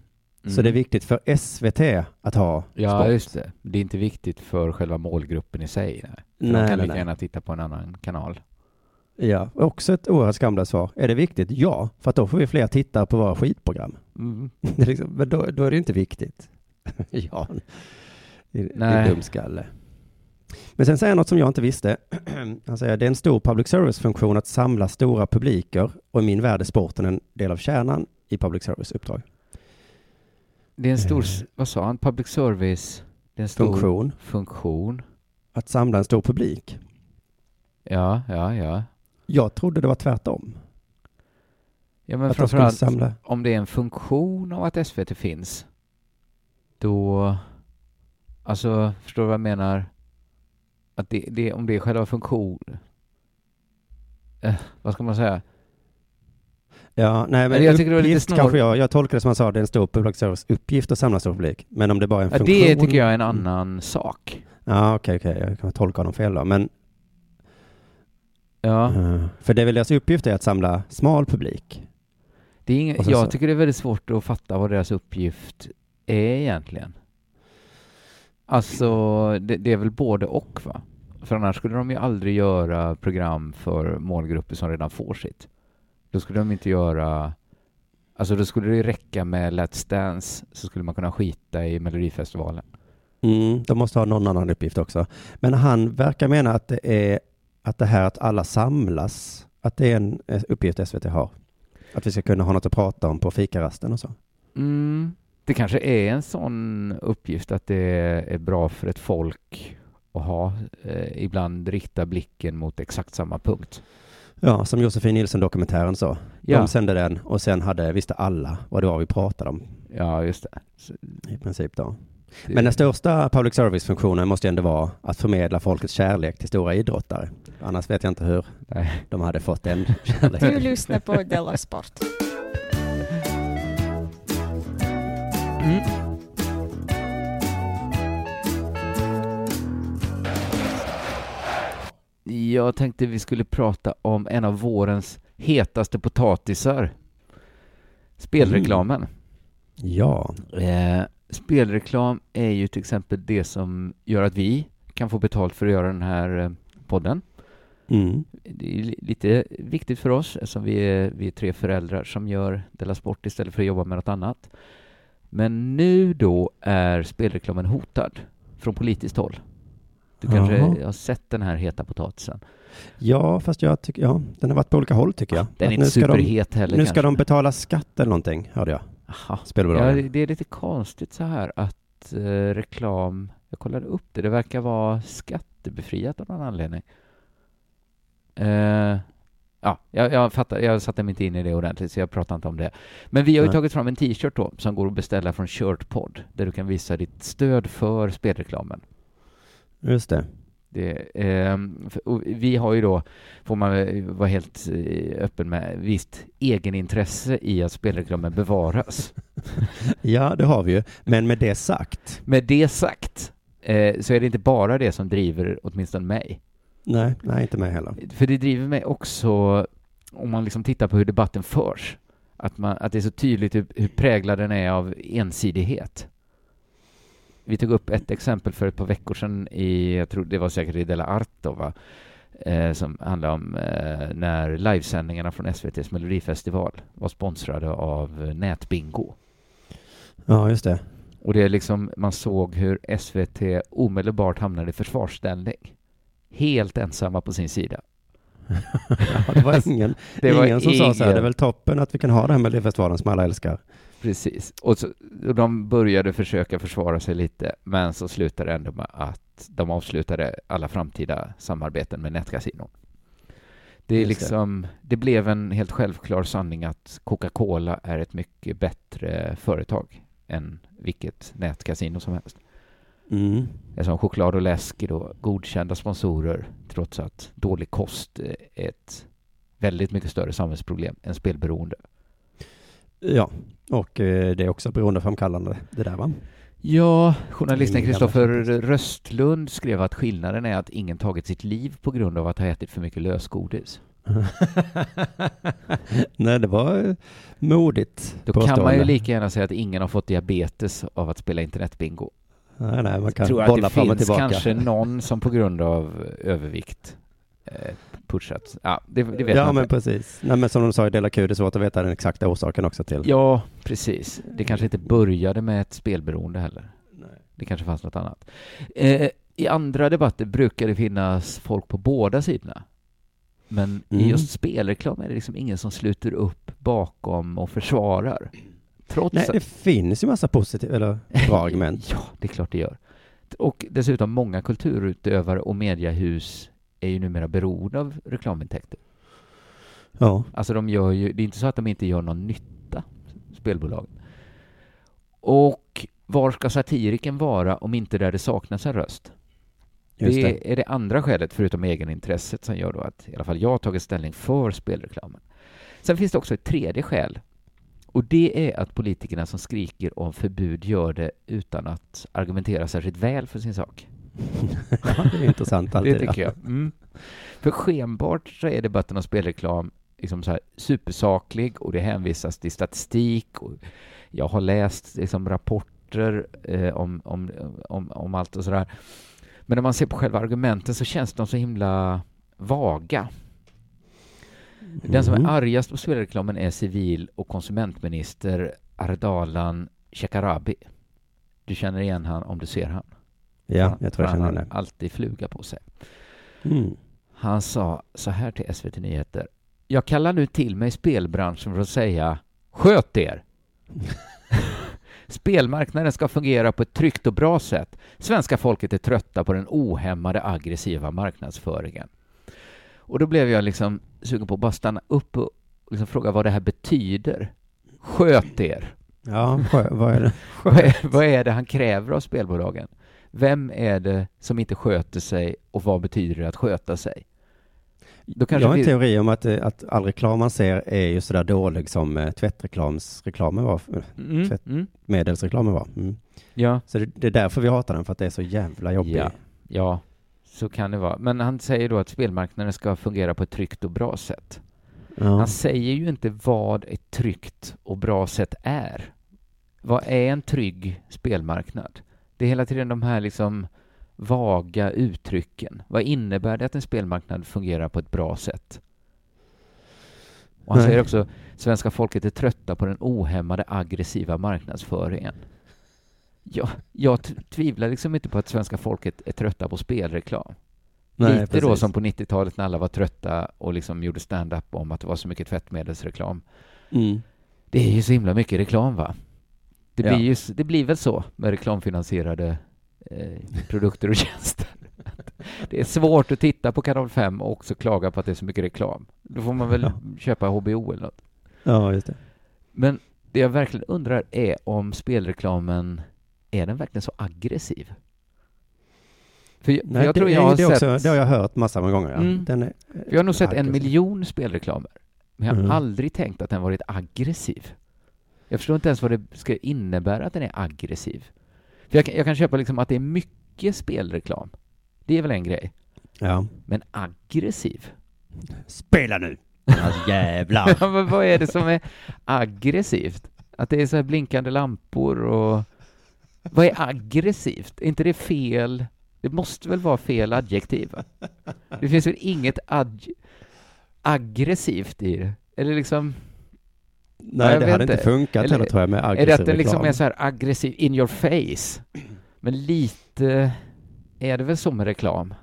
Så det är viktigt för SVT att ha Ja, sport. just det. Det är inte viktigt för själva målgruppen i sig. Nej. För Nej, de kan lika gärna titta på en annan kanal. Ja, också ett oerhört skamlöst svar. Är det viktigt? Ja, för att då får vi fler tittare på våra skitprogram. Mm. Är liksom, men då, då är det inte viktigt. ja, det, det Nej. är dumskalle. Men sen säger han något som jag inte visste. Han säger det är en stor public service-funktion att samla stora publiker och i min värld är sporten en del av kärnan i public service-uppdrag. Det är en stor, Eh. vad sa han, public service? Det är en stor Funktion. funktion. Att samla en stor publik. Ja, ja, ja. Jag trodde det var tvärtom. Ja, men att framförallt samla. om det är en funktion av att SVT finns, då, alltså, förstår du vad jag menar? Att det, det om det är själva funktion, eh, vad ska man säga? Ja, nej, men jag tycker det var lite uppgift snår- kanske jag. Jag tolkar det som han sa, det är en stor public service-uppgift att samla stor publik. Men om det bara är en Ja, funktion. det tycker jag är en annan sak. Ja, okej, okej. Jag kan tolka honom fel då. Men, Ja, eh, för det är väl deras uppgift är att samla smal publik. det är ing- jag så- tycker det är väldigt svårt att fatta vad deras uppgift är egentligen. Alltså, det, det är väl både och va? För annars skulle de ju aldrig göra program för målgrupper som redan får sitt. Då skulle de inte göra... Alltså då skulle det räcka med Let's Dance så skulle man kunna skita i Melodifestivalen. Mm, de måste ha någon annan uppgift också. Men han verkar mena att det är att det här att alla samlas, att det är en eh, uppgift SVT har. Att vi ska kunna ha något att prata om på fikarasten och så. Mm. Det kanske är en sån uppgift att det är bra för ett folk att ha. Eh, ibland rikta blicken mot exakt samma punkt. Ja, som Josefin Nilsson-dokumentären så. Ja. De sände den och sen hade, visste alla vad det var vi pratade om Ja, just det. Så i princip då. det- Men den största public service-funktionen måste ju ändå vara att förmedla folkets kärlek till stora idrottare. Annars vet jag inte hur Nej. de hade fått den Du kärleken. lyssnar på Della Sport. Mm. Jag tänkte vi skulle prata om en av vårens hetaste potatisar. Spelreklamen. Ja. Eh, spelreklam är ju till exempel det som gör att vi kan få betalt för att göra den här eh, podden. Mm. Det är li- lite viktigt för oss eftersom vi är, vi är tre föräldrar som gör Della Sport istället för att jobba med något annat. Men nu då är spelreklamen hotad från politiskt håll. Du kanske Jaha. har sett den här heta potatisen? Ja, fast jag tycker, ja, den har varit på olika håll tycker jag. Den är inte nu ska de, superhet heller Nu ska kanske. de betala skatt eller någonting, hörde jag. Aha. Ja, Spelbolagen. det är lite konstigt så här att eh, reklam, jag kollade upp det, det verkar vara skattebefriat av någon anledning. Eh, ja, jag, jag fattar, jag satte mig inte in i det ordentligt så jag pratar inte om det. Men vi har ju Nej. tagit fram en t-shirt då som går att beställa från Shirtpod där du kan visa ditt stöd för spelreklamen. Just det. Det, och vi har ju då, får man vara helt eh, öppen med, visst egenintresse i att spelreklamen bevaras. Ja, det har vi ju. Men med det sagt, Med det sagt eh, så är det inte bara det som driver åtminstone mig. nej, nej, inte mig heller. För det driver mig också om man liksom tittar på hur debatten förs. Att, man, att det är så tydligt hur, hur präglad den är av ensidighet. Vi tog upp ett exempel för ett par veckor sedan i, jag tror det var säkert i Della Art då, va? Eh, som handlar om eh, när livesändningarna från SVTs melodifestival var sponsrade av Nätbingo. Ja, just det. Och det är liksom, man såg hur SVT omedelbart hamnade i försvarsställning. Helt ensamma på sin sida. Ja, det var ingen, Det var ingen som sa så här, ingen- det är väl toppen att vi kan ha det här med Melodifestivalen som alla älskar. Precis. Och, så, och de började försöka försvara sig lite, men så slutade det ändå med att de avslutade alla framtida samarbeten med nätkasinon. Det, är liksom, det blev en helt självklar sanning att Coca-Cola är ett mycket bättre företag än vilket nätkasino som helst. Mm. Eftersom choklad och läsk är då godkända sponsorer trots att dålig kost är ett väldigt mycket större samhällsproblem än spelberoende. Ja, och eh, det är också beroendeframkallande det där va? Ja, journalisten Kristoffer. Röstlund skrev att skillnaden är att ingen tagit sitt liv på grund av att ha ätit för mycket lösgodis. Nej, det var eh, modigt Då kan man ju påstående. lika gärna säga att ingen har fått diabetes av att spela internetbingo. Nej, nej, man kan tror att det fram och finns tillbaka. kanske någon som på grund av övervikt eh, pushat. Ja, det, det vet ja, man men inte. precis. Nej, men som de sa i Dela Q, det är svårt att veta den exakta orsaken också till. Ja, precis. Det kanske inte började med ett spelberoende heller. Nej. Det kanske fanns något annat. Eh, I andra debatter brukar det finnas folk på båda sidorna. Men i Mm. just spelreklam är det liksom ingen som sluter upp bakom och försvarar. Trots Nej, att... det finns ju massa positiva, eller bra argument. Ja, det är klart det gör. Och dessutom många kulturutövare och mediehus är ju numera beroende av reklamintäkter. Ja, Alltså de gör ju, det är inte så att de inte gör någon nytta, spelbolagen. Och var ska satiriken vara om inte där det saknas en röst? just det, det. är det andra skälet, förutom egenintresset, som gör då att i alla fall jag har tagit ställning för spelreklamen. Sen finns det också ett tredje skäl. Och det är att politikerna som skriker om förbud gör det utan att argumentera särskilt väl för sin sak. Ja, det är intressant alltid. Det tycker jag. Mm. För skenbart så är debatten om spelreklam liksom så här supersaklig och det hänvisas till statistik och jag har läst liksom rapporter eh, om, om, om, om allt och sådär. Men när man ser på själva argumenten så känns de så himla vaga. Den som är argast på spelreklamen är civil och konsumentminister Ardalan Shekarabi. Du känner igen han om du ser han. Ja, jag tror jag han känner har det. alltid fluga på sig. Mm. Han sa så här till SVT Nyheter. Jag kallar nu till mig spelbranschen för att säga Sköt er! Spelmarknaden ska fungera på ett tryggt och bra sätt. Svenska folket är trötta på den ohämmade aggressiva marknadsföringen. Och då blev jag liksom sugen på att bara stanna upp och liksom fråga vad det här betyder. Sköt er! Ja, vad är det? Vad är, vad är det han kräver av spelbolagen? Vem är det som inte sköter sig och vad betyder det att sköta sig? Jag har en vi- teori om att, eh, att all reklam man ser är ju sådär dålig som eh, tvättreklamsreklamen var, eh, Mm, Tvätt- mm, var. Mm. ja, Så det, det är därför vi hatar den, för att det är så jävla jobbig. ja, ja, så kan det vara. Men han säger då att spelmarknaden ska fungera på ett tryggt och bra sätt. Ja. Han säger ju inte vad ett tryggt och bra sätt är. Vad är en trygg spelmarknad? Det är hela tiden de här liksom vaga uttrycken. Vad innebär det att en spelmarknad fungerar på ett bra sätt? Och han Nej. säger också svenska folket är trötta på den ohämmade aggressiva marknadsföringen. Jag, jag tvivlar liksom inte på att svenska folket är trötta på spelreklam. Nej, Lite då precis. som på 90-talet när alla var trötta och liksom gjorde stand-up om att det var så mycket tvättmedelsreklam. Mm. Det är ju så himla mycket reklam va? Det Ja. blir, ju, det blir väl så med reklamfinansierade eh, produkter och tjänster. Det är svårt att titta på kanal 5 och också klaga på att det är så mycket reklam. Då får man väl Ja. köpa HBO eller något. Ja, just det. Men det jag verkligen undrar är om spelreklamen, är den verkligen så aggressiv? För jag, för Nej, jag det, tror jag har det, sett... också, det har jag hört massor med gånger. Ja. Mm. Är, För jag har nog sett en aggressiv. miljon spelreklamer, men jag har Mm. aldrig tänkt att den varit aggressiv. Jag förstår inte ens vad det ska innebära att den är aggressiv. För jag, kan- jag kan köpa liksom att det är mycket spelreklam. Det är väl en grej. Ja. Men aggressiv? Spela nu! Alltså jävlar! Ja, men vad är det som är aggressivt? Att det är så här blinkande lampor och... Vad är aggressivt? Är inte det fel? Det måste väl vara fel adjektiv? Det finns väl inget adj... aggressivt i det? Eller liksom... Nej, jag det hade inte funkat Eller- heller tror jag med aggressiv Är det att den liksom är så här aggressiv in your face? Men lite är det väl så med reklam?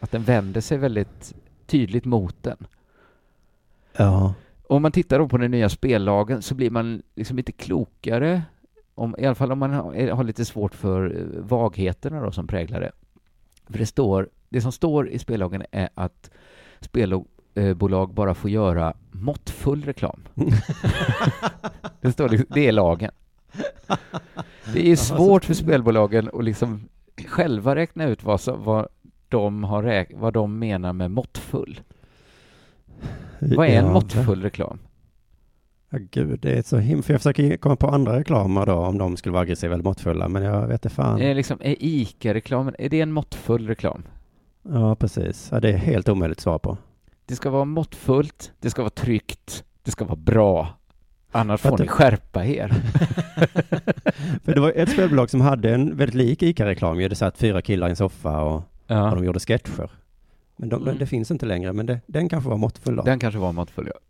Att den vänder sig väldigt tydligt mot den. Ja. Om man tittar då på den nya spellagen så blir man liksom inte klokare, om, i alla fall om man har, har lite svårt för eh, vagheterna då som präglar det. För det, står, det som står i spellagen är att spelbolag bara får göra måttfull reklam. det, står, liksom- det är lagen. Det är svårt för spelbolagen att liksom själva räkna ut vad, som, vad, de, har räk, vad de menar med måttfull. Vad är en Ja, måttfull reklam? Ja, gud, det är så himla... För jag försöker komma på andra reklamer då, om de skulle vara aggressiva eller måttfulla, men jag vet inte fan. Är, liksom, är ICA-reklamen, är det en måttfull reklam? Ja, precis. Ja, det är helt omöjligt att svara på. Det ska vara måttfullt, det ska vara tryggt, det ska vara bra. Annars får ni skärpa er. För det var ett spelbolag som hade en väldigt lik ICA-reklam ju. Det satt fyra killar i en soffa och, och Ja, de gjorde sketcher. Men de, Mm. det finns inte längre, men det, den kanske var måttfull då. den kanske var måttfull, ja.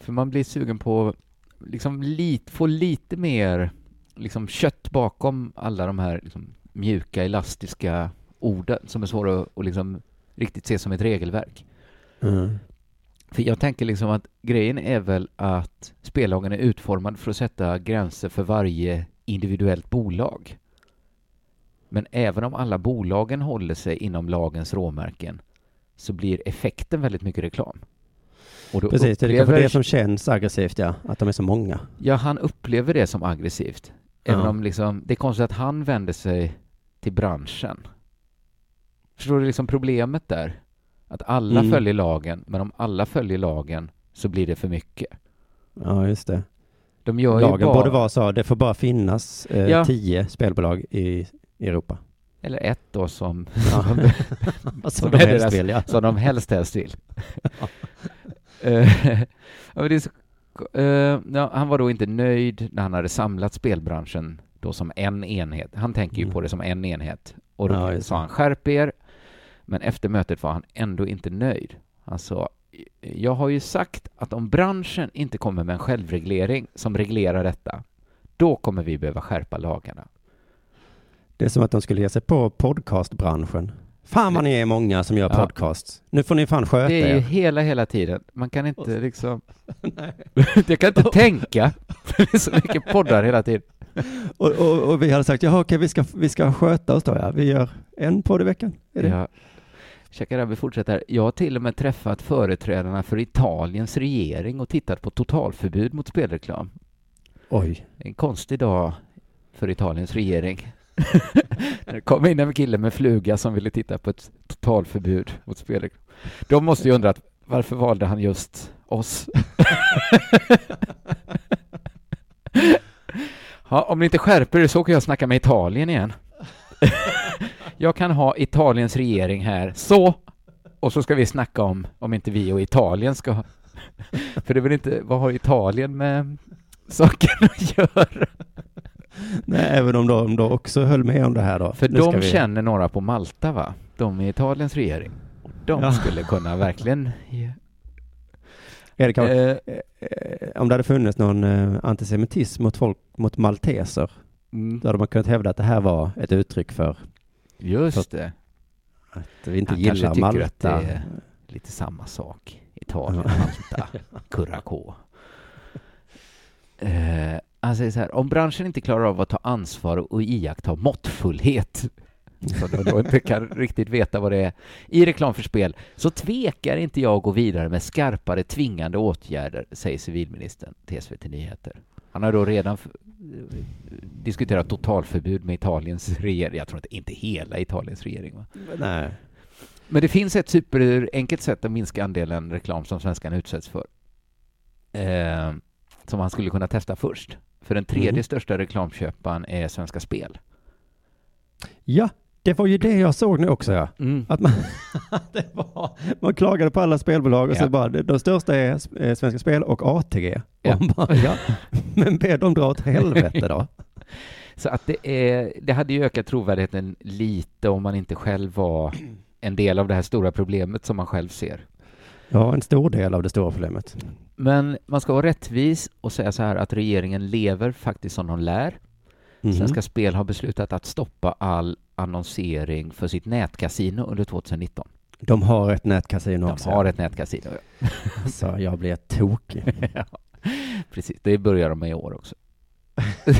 För man blir sugen på liksom lit, få lite mer liksom kött bakom alla de här liksom, mjuka, elastiska orden som är svåra att, att liksom riktigt se som ett regelverk. Mm. För jag tänker liksom att grejen är väl att spellagen är utformad för att sätta gränser för varje individuellt bolag. Men även om alla bolagen håller sig inom lagens råmärken så blir effekten väldigt mycket reklam. Precis, det är kanske det som känns aggressivt, ja. Att de är så många. Ja, han upplever det som aggressivt. Även Ja. om liksom, det är konstigt att han vänder sig till branschen. Förstår du liksom problemet där? Att alla Mm. följer lagen, men om alla följer lagen så blir det för mycket. Ja, just det. De Lagen bara, borde vara så, det får bara finnas eh, Ja. tio spelbolag i, i Europa. eller ett då som, Ja. som, Som Som de helst deras- vill, ja. som de helst helst vill. Är så, eh, ja, han var då inte nöjd när han hade samlat spelbranschen då som en enhet. Han tänker ju Mm. på det som en enhet. Och då Ja, sa han skärp er. Men efter mötet var han ändå inte nöjd. Han sa, jag har ju sagt att om branschen inte kommer med en självreglering som reglerar detta, då kommer vi behöva skärpa lagarna. Det är som att de skulle ge sig på podcastbranschen. Fan vad ni är många som gör Ja. podcasts. Nu får ni fan sköta Det är ju er. hela, hela tiden. Man kan inte liksom... jag kan inte tänka. Det är så mycket poddar hela tiden. Och, och, och vi hade sagt, jaha okej, vi ska, vi ska sköta oss då ja. Vi gör en podd i veckan. Är det? Ja. Shakarabi fortsätter. Jag har till och med träffat företrädarna för Italiens regering och tittat på totalförbud mot spelreklam. Oj. En konstig dag för Italiens regering. Det kom in en kille med fluga som ville titta på ett totalförbud mot spelreklam. De måste ju undra att varför valde han just oss? Ja, om ni inte skärper er så åker jag snacka med Italien igen. Jag kan ha Italiens regering här, så, och så ska vi snacka om om inte vi och Italien ska För det är väl inte, vad har Italien med saken att göra? Nej, även om de då också höll med om det här då. För Nu de vi- känner några på Malta va? De i Italiens regering. De Ja. skulle kunna verkligen... Erik, Eh, eh, om det hade funnits någon eh, antisemitism mot folk, mot malteser, mm, då hade man kunnat hävda att det här var ett uttryck för just det. att vi inte Han gillar tycker Malta. att det är lite samma sak. Italien, Malta, Curacao. Eh, han säger så här, om branschen inte klarar av att ta ansvar och iaktta måttfullhet, så de då inte kan riktigt veta vad det är, i reklam för spel, så tvekar inte jag att gå vidare med skarpare tvingande åtgärder, säger civilministern till SVT Nyheter. Han har då redan diskuterat totalförbud med Italiens regering. Jag tror inte, inte hela Italiens regering. Va? Nej. Men det finns ett superenkelt sätt att minska andelen reklam som svenskarna utsätts för. Eh, som han skulle kunna testa först. För den tredje Mhm. största reklamköparen är Svenska Spel. Ja, det var ju det jag såg nu också. Ja. Att man, det var, man klagade på alla spelbolag och Ja. så bara, de, största är eh, Svenska Spel och ATG. Ja. Och bara, ja, men be dem dra åt helvete då. Så att det, är, det hade ju ökat trovärdigheten lite om man inte själv var en del av det här stora problemet som man själv ser. Ja, en stor del av det stora problemet. Men man ska vara rättvis och säga så här att regeringen lever faktiskt som de lär. Mhm. Svenska Spel har beslutat att stoppa all annonsering för sitt nätkasino under 2019. De har ett nätkasino De också. har ett nätkasino. Så jag blir tokig. ja, precis. Det börjar de med i år också.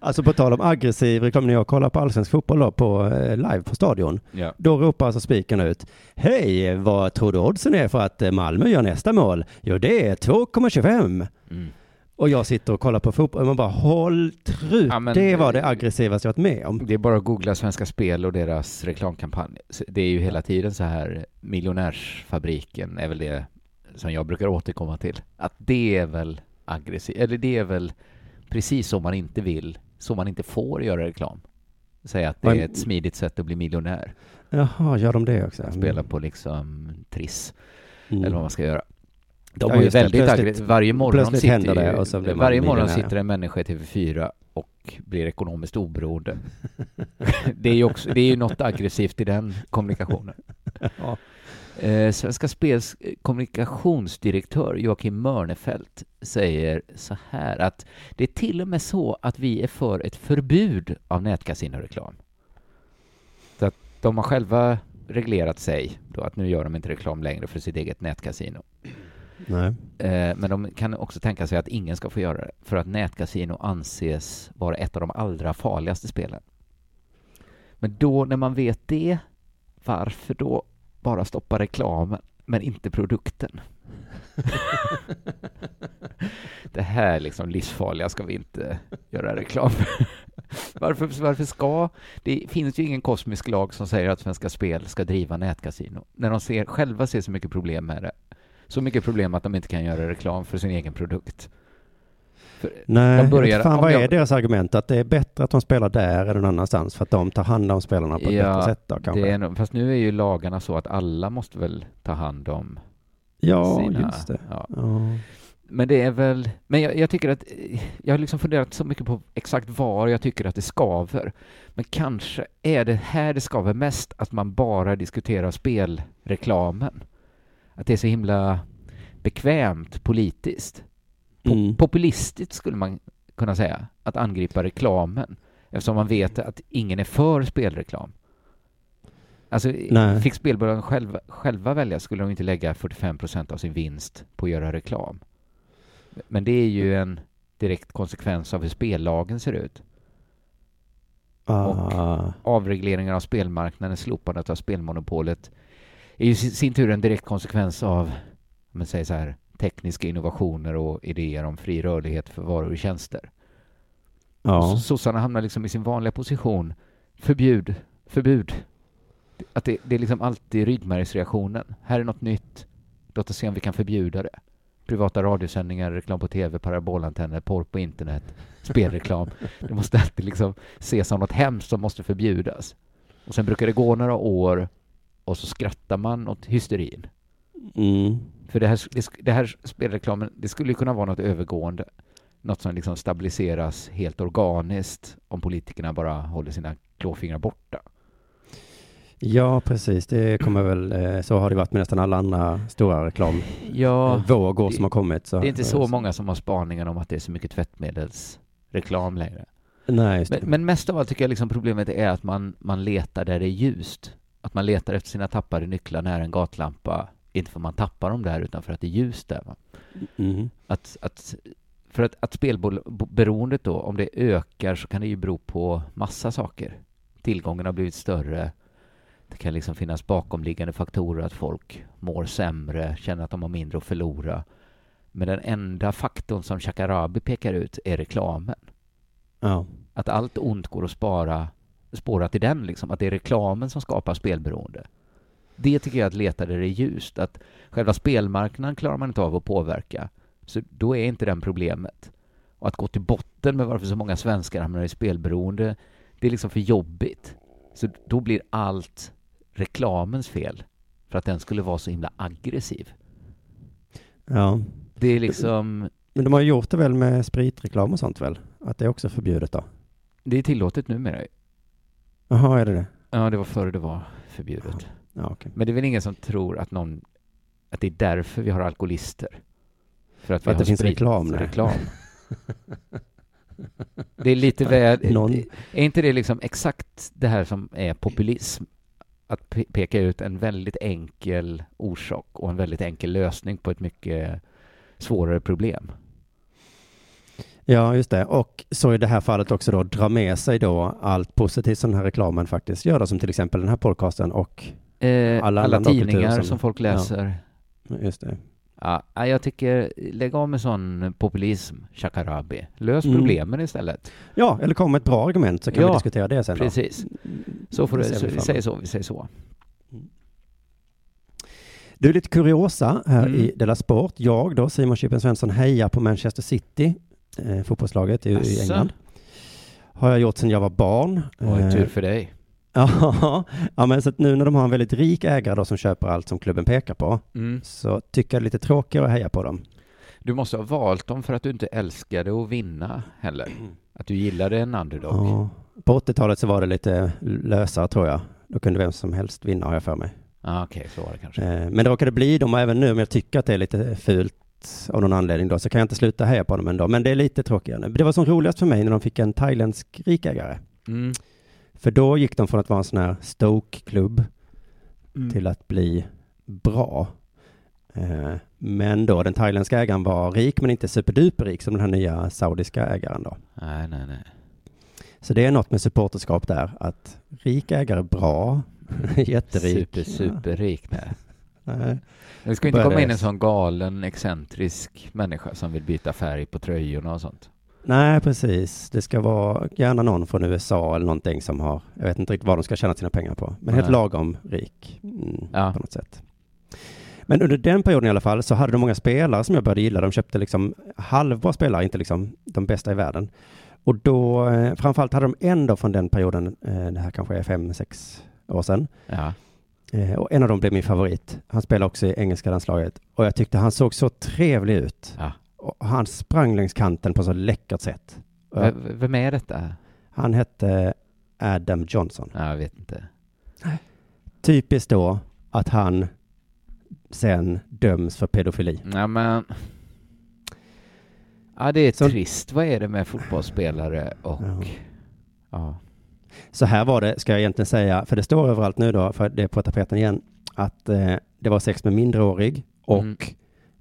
Alltså på tal om aggressiv reklam, när jag kollar på allsvensk fotboll då, på eh, live på stadion, ja. då ropar alltså spiken ut Hej, vad tror du oddsen är för att eh, Malmö gör nästa mål? Jo, det är 2,25. Mm. Och jag sitter och kollar på fotboll och man bara håll trut. Ja, men- det var det aggressivaste jag varit med om. Det är bara att googla Svenska Spel och deras reklamkampanj. Det är ju hela tiden så här, miljonärsfabriken är väl det som jag brukar återkomma till. Att det är väl aggressivt, eller det är väl precis så man inte vill, så man inte får göra reklam. Säga att det Men- är ett smidigt sätt att bli miljonär. Jaha, gör de det också? Spela på liksom Triss, Mm. eller vad man ska göra. De Ja, var ju väldigt aggressiva. Varje morgon, sitter det ju, varje morgon sitter en människa i TV4 och blir ekonomiskt oberoende. det är ju också, det är ju något aggressivt i den kommunikationen. Ja. Eh, Svenska Spels kommunikationsdirektör Joakim Mörnefelt säger så här att det är till och med så att vi är för ett förbud av nätkasinoreklam. Så att de har själva reglerat sig då att nu gör de inte reklam längre för sitt eget nätkasino. Nej. Eh, Men de kan också tänka sig att ingen ska få göra det för att nätkasino anses vara ett av de allra farligaste spelen. Men då när man vet det, varför då bara stoppa reklamen men inte produkten? det här liksom livsfarliga ska vi inte göra reklam för. varför, varför ska... Det finns ju ingen kosmisk lag som säger att Svenska Spel ska driva nätkasino när de ser, själva ser så mycket problem med det. Så mycket problem att de inte kan göra reklam för sin egen produkt. För, Nej, börjar- fan vad jag- är deras argument? Att det är bättre att de spelar där än någon annanstans för att de tar hand om spelarna på ett Ja, bättre sätt då kanske? är, fast nu är ju lagarna så att alla måste väl ta hand om ja, sina... just det. Ja. Ja. Men det är väl... Men jag, jag tycker att... Jag har liksom funderat så mycket på exakt var jag tycker att det skaver. Men kanske är det här det skaver mest, att man bara diskuterar spelreklamen. Att det är så himla bekvämt politiskt. Po- Mm. Populistiskt skulle man kunna säga, att angripa reklamen. Eftersom man vet att ingen är för spelreklam. Alltså, Nej. fick spelbolagen själva, själva välja skulle de inte lägga 45 procent av sin vinst på att göra reklam. Men det är ju en direkt konsekvens av hur spellagen ser ut. Ah. Avregleringen av spelmarknaden, slopandet av spelmonopolet är ju i sin tur en direkt konsekvens av, om man säger så här, tekniska innovationer och idéer om fri rörlighet för varor och tjänster. Ja. Sossarna hamnar liksom i sin vanliga position. Förbjud, förbud. Att det, det är liksom alltid ryggmärgsreaktionen. Här är något nytt. Låt oss se om vi kan förbjuda det. Privata radiosändningar, reklam på tv, parabolantenner, porr på internet, spelreklam. Det måste alltid liksom ses som något hemskt som måste förbjudas. Och sen brukar det gå några år och så skrattar man åt hysterin. Mm. För det här, det, det här spelreklamen, det skulle ju kunna vara något övergående. Något som liksom stabiliseras helt organiskt om politikerna bara håller sina klåfingrar borta. Ja, precis. Det kommer väl, eh, så har det varit med nästan alla andra stora Ja, reklamvågor det- som har kommit. Så, det är inte så många som har spaningen om att det är så mycket tvättmedelsreklam längre. Nej. Men, men mest av allt tycker jag liksom problemet är att man, man letar där det är ljust. Att man letar efter sina tappade nycklar nära en gatlampa. Inte för att man tappar dem där utan för att det är ljust där. Mhm. Att, att, för att, att spelberoendet då, om det ökar så kan det ju bero på massa saker. Tillgången har blivit större. Det kan liksom finnas bakomliggande faktorer att folk mår sämre, känner att de har mindre att förlora. Men den enda faktorn som Shakarabi pekar ut är reklamen. Ja. Att allt ont går att spara, spåra till den, liksom. Att det är reklamen som skapar spelberoende. Det tycker jag att leta där det är ljust. Att själva spelmarknaden klarar man inte av att påverka. Så då är inte den problemet. Och att gå till botten med varför så många svenskar hamnar i spelberoende, det är liksom för jobbigt. Så då blir allt reklamens fel. För att den skulle vara så himla aggressiv. ja. Det är liksom, Men de har gjort det väl med spritreklam och sånt väl? Att det är också förbjudet då? det är tillåtet numera. Jaha, är det det? Ja, det var före det var förbjudet. Ja, okej. Men det är väl ingen som tror att någon att det är därför vi har alkoholister? För att, För vi att det finns reklam, reklam. Det är lite väl... Någon- Är inte det liksom exakt det här som är populism? Att pe- peka ut en väldigt enkel orsak och en väldigt enkel lösning på ett mycket svårare problem. Ja, just det. Och så i det här fallet också då dra med sig då allt positivt som den här reklamen faktiskt gör, då, som till exempel den här podcasten och Eh, Alla alla tidningar som- som, folk läser. just det. Ja. Ja, jag tycker, lägg av med sån populism, Shakarabi. Lös Mm. problemen istället. Ja, eller kom med ett bra argument så kan vi Ja, diskutera det sen då. Precis. Så får Det så, vi vi säger så, vi säger så. Du, lite kuriosa här Mm. i Della Sport. Jag då, Simon Chippen Svensson, hejar på Manchester City, eh, fotbollslaget i, i? England. Har jag gjort sedan jag var barn. Oj, Eh, tur för dig. Ja, men så att nu när de har en väldigt rik ägare då som köper allt som klubben pekar på, Mm. så tycker jag det är lite tråkigare att heja på dem. Du måste ha valt dem för att du inte älskade att vinna heller. Att du gillade en underdog. Ja. På 80-talet så var det lite lösare tror jag. Då kunde vem som helst vinna har jag för mig. Ah, Okej, så var det kanske. Eh, Men det råkade bli dem även nu om jag tycker att det är lite fult av någon anledning då så kan jag inte sluta heja på dem ändå. Men det är lite tråkigare. Det var som roligast för mig när de fick en thailändsk rikägare. Mm. För då gick de från att vara en sån här Stoke-klubb Mm. till att bli bra. Eh, Men då den thailändska ägaren var rik men inte superduperrik som den här nya saudiska ägaren då. Nej, nej, nej. Så det är något med supporterskap där, att rik ägare bra, jätterik. Super, superrik. Nej. Nej. Det ska inte Börjar komma in en sån galen, excentrisk människa som vill byta färg på tröjorna och sånt. Nej, precis. Det ska vara gärna någon från USA eller någonting som har, jag vet inte riktigt vad de ska tjäna sina pengar på, men helt Nej. lagom rik mm, Ja. på något sätt. Men under den perioden i alla fall så hade de många spelare som jag började gilla. De köpte liksom halvbra spelare, inte liksom de bästa i världen. Och då, eh, framförallt hade de en då från den perioden, eh, det här kanske är fem, sex år sedan. Ja. Eh, och en av dem blev min favorit. Han spelar också i engelska landslaget. Och jag tyckte han såg så trevlig ut. ja. Och han sprang längs kanten på så läckert sätt. V- vem är detta? Han hette Adam Johnson. Ja, jag vet inte. Typiskt då att han sen döms för pedofili. Ja, men... Ja, det är Så- trist. Vad är det med fotbollsspelare och... Ja. Ja. Så här var det, ska jag egentligen säga, för det står överallt nu då, för det är på tapeten igen, att eh, det var sex med minderårig och Mm.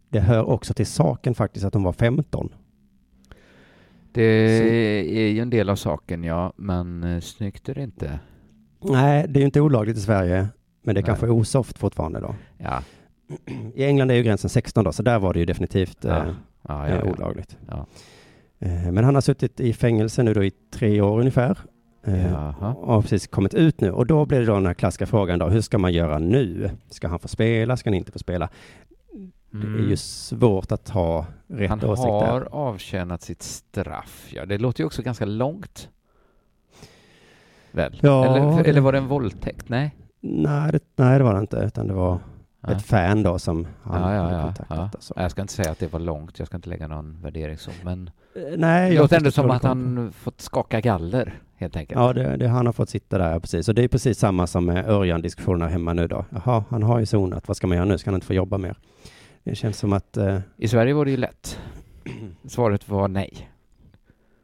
det hör också till saken faktiskt att de var 15. Det är ju en del av saken, ja. Men eh, snyggt är det inte. Nej, det är ju inte olagligt i Sverige, men det Nej. kanske är osoft fortfarande då. Ja. I England är ju gränsen 16 då, så där var det ju definitivt eh, Ja, ja, olagligt. Eh, Men han har suttit i fängelse nu då i tre år ungefär. Eh, Jaha. Och har precis kommit ut nu. Och då blir det då den här klassiska frågan då, hur ska man göra nu? Ska han få spela? Ska han inte få spela? Det är Mm. ju svårt att ha rätt Han åsikt har där. avtjänat sitt straff. Ja, det låter ju också ganska långt. Väl? Ja, eller, eller var det en våldtäkt? Nej. Nej det, nej, det var det inte, utan det var Ja. ett fan då som han Ja, ja, hade kontaktat. ja. Jag ska inte säga att det var långt, jag ska inte lägga någon värdering så, men Eh, Nej, det låter ändå som att han fått skaka galler, helt enkelt. Ja, det, det, han har fått sitta där, precis. Och det är precis samma som med Örjan-diskussionerna hemma nu då. Jaha, han har ju zonat, vad ska man göra nu? Ska han inte få jobba mer? Det känns som att, eh, I Sverige var det ju lätt. Svaret var nej.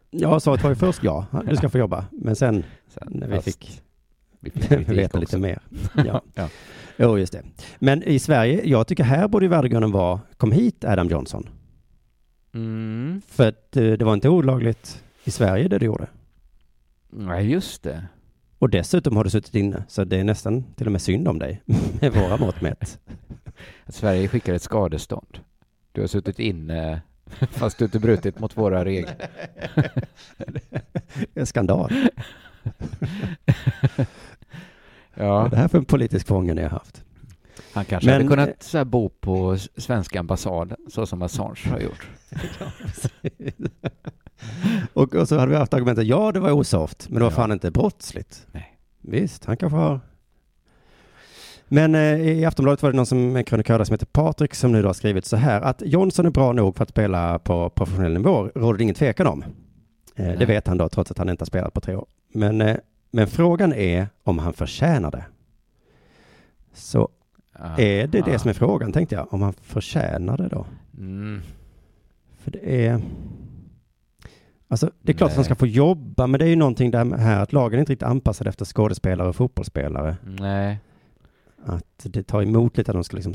ja, svaret var ju först ja, du ska få jobba. Men sen Sen, när vi fick vi fick veta lite mer. Ja. Ja. Jo, just det. Men i Sverige, jag tycker här borde värdegrunden vara, kom hit Adam Johnson. Mm. För att eh, det var inte olagligt i Sverige det du gjorde. Nej, just det. Och dessutom har du suttit inne, så det är nästan till och med synd om dig, med våra mått mätt. Sverige skickar ett skadestånd. Du har suttit inne fast du inte brutit mot våra regler. Är skandal. Ja, Det här är för en politisk fånge ni har haft. han kanske Men- hade kunnat så här, bo på svenska ambassaden så som Assange har gjort. Och, och så hade vi haft argumentet, ja det var osoft, men det var Ja. fan inte brottsligt. Nej. Visst, han kanske har... Men eh, i Aftonbladet var det någon som, en krönikör som heter Patrik som nu då har skrivit så här att Johnson är bra nog för att spela på professionell nivå, råder det ingen tvekan om. Eh, det vet han då, trots att han inte har spelat på tre år. Men, eh, men frågan är om han förtjänar det. Så Ja. är det det som är frågan, tänkte jag, om han förtjänar det då? Mm. För det är... Alltså, det är klart att han Nej. ska få jobba, men det är ju någonting där här att lagen inte riktigt anpassade efter skådespelare och fotbollsspelare. Nej. Att det tar emot lite att de ska liksom...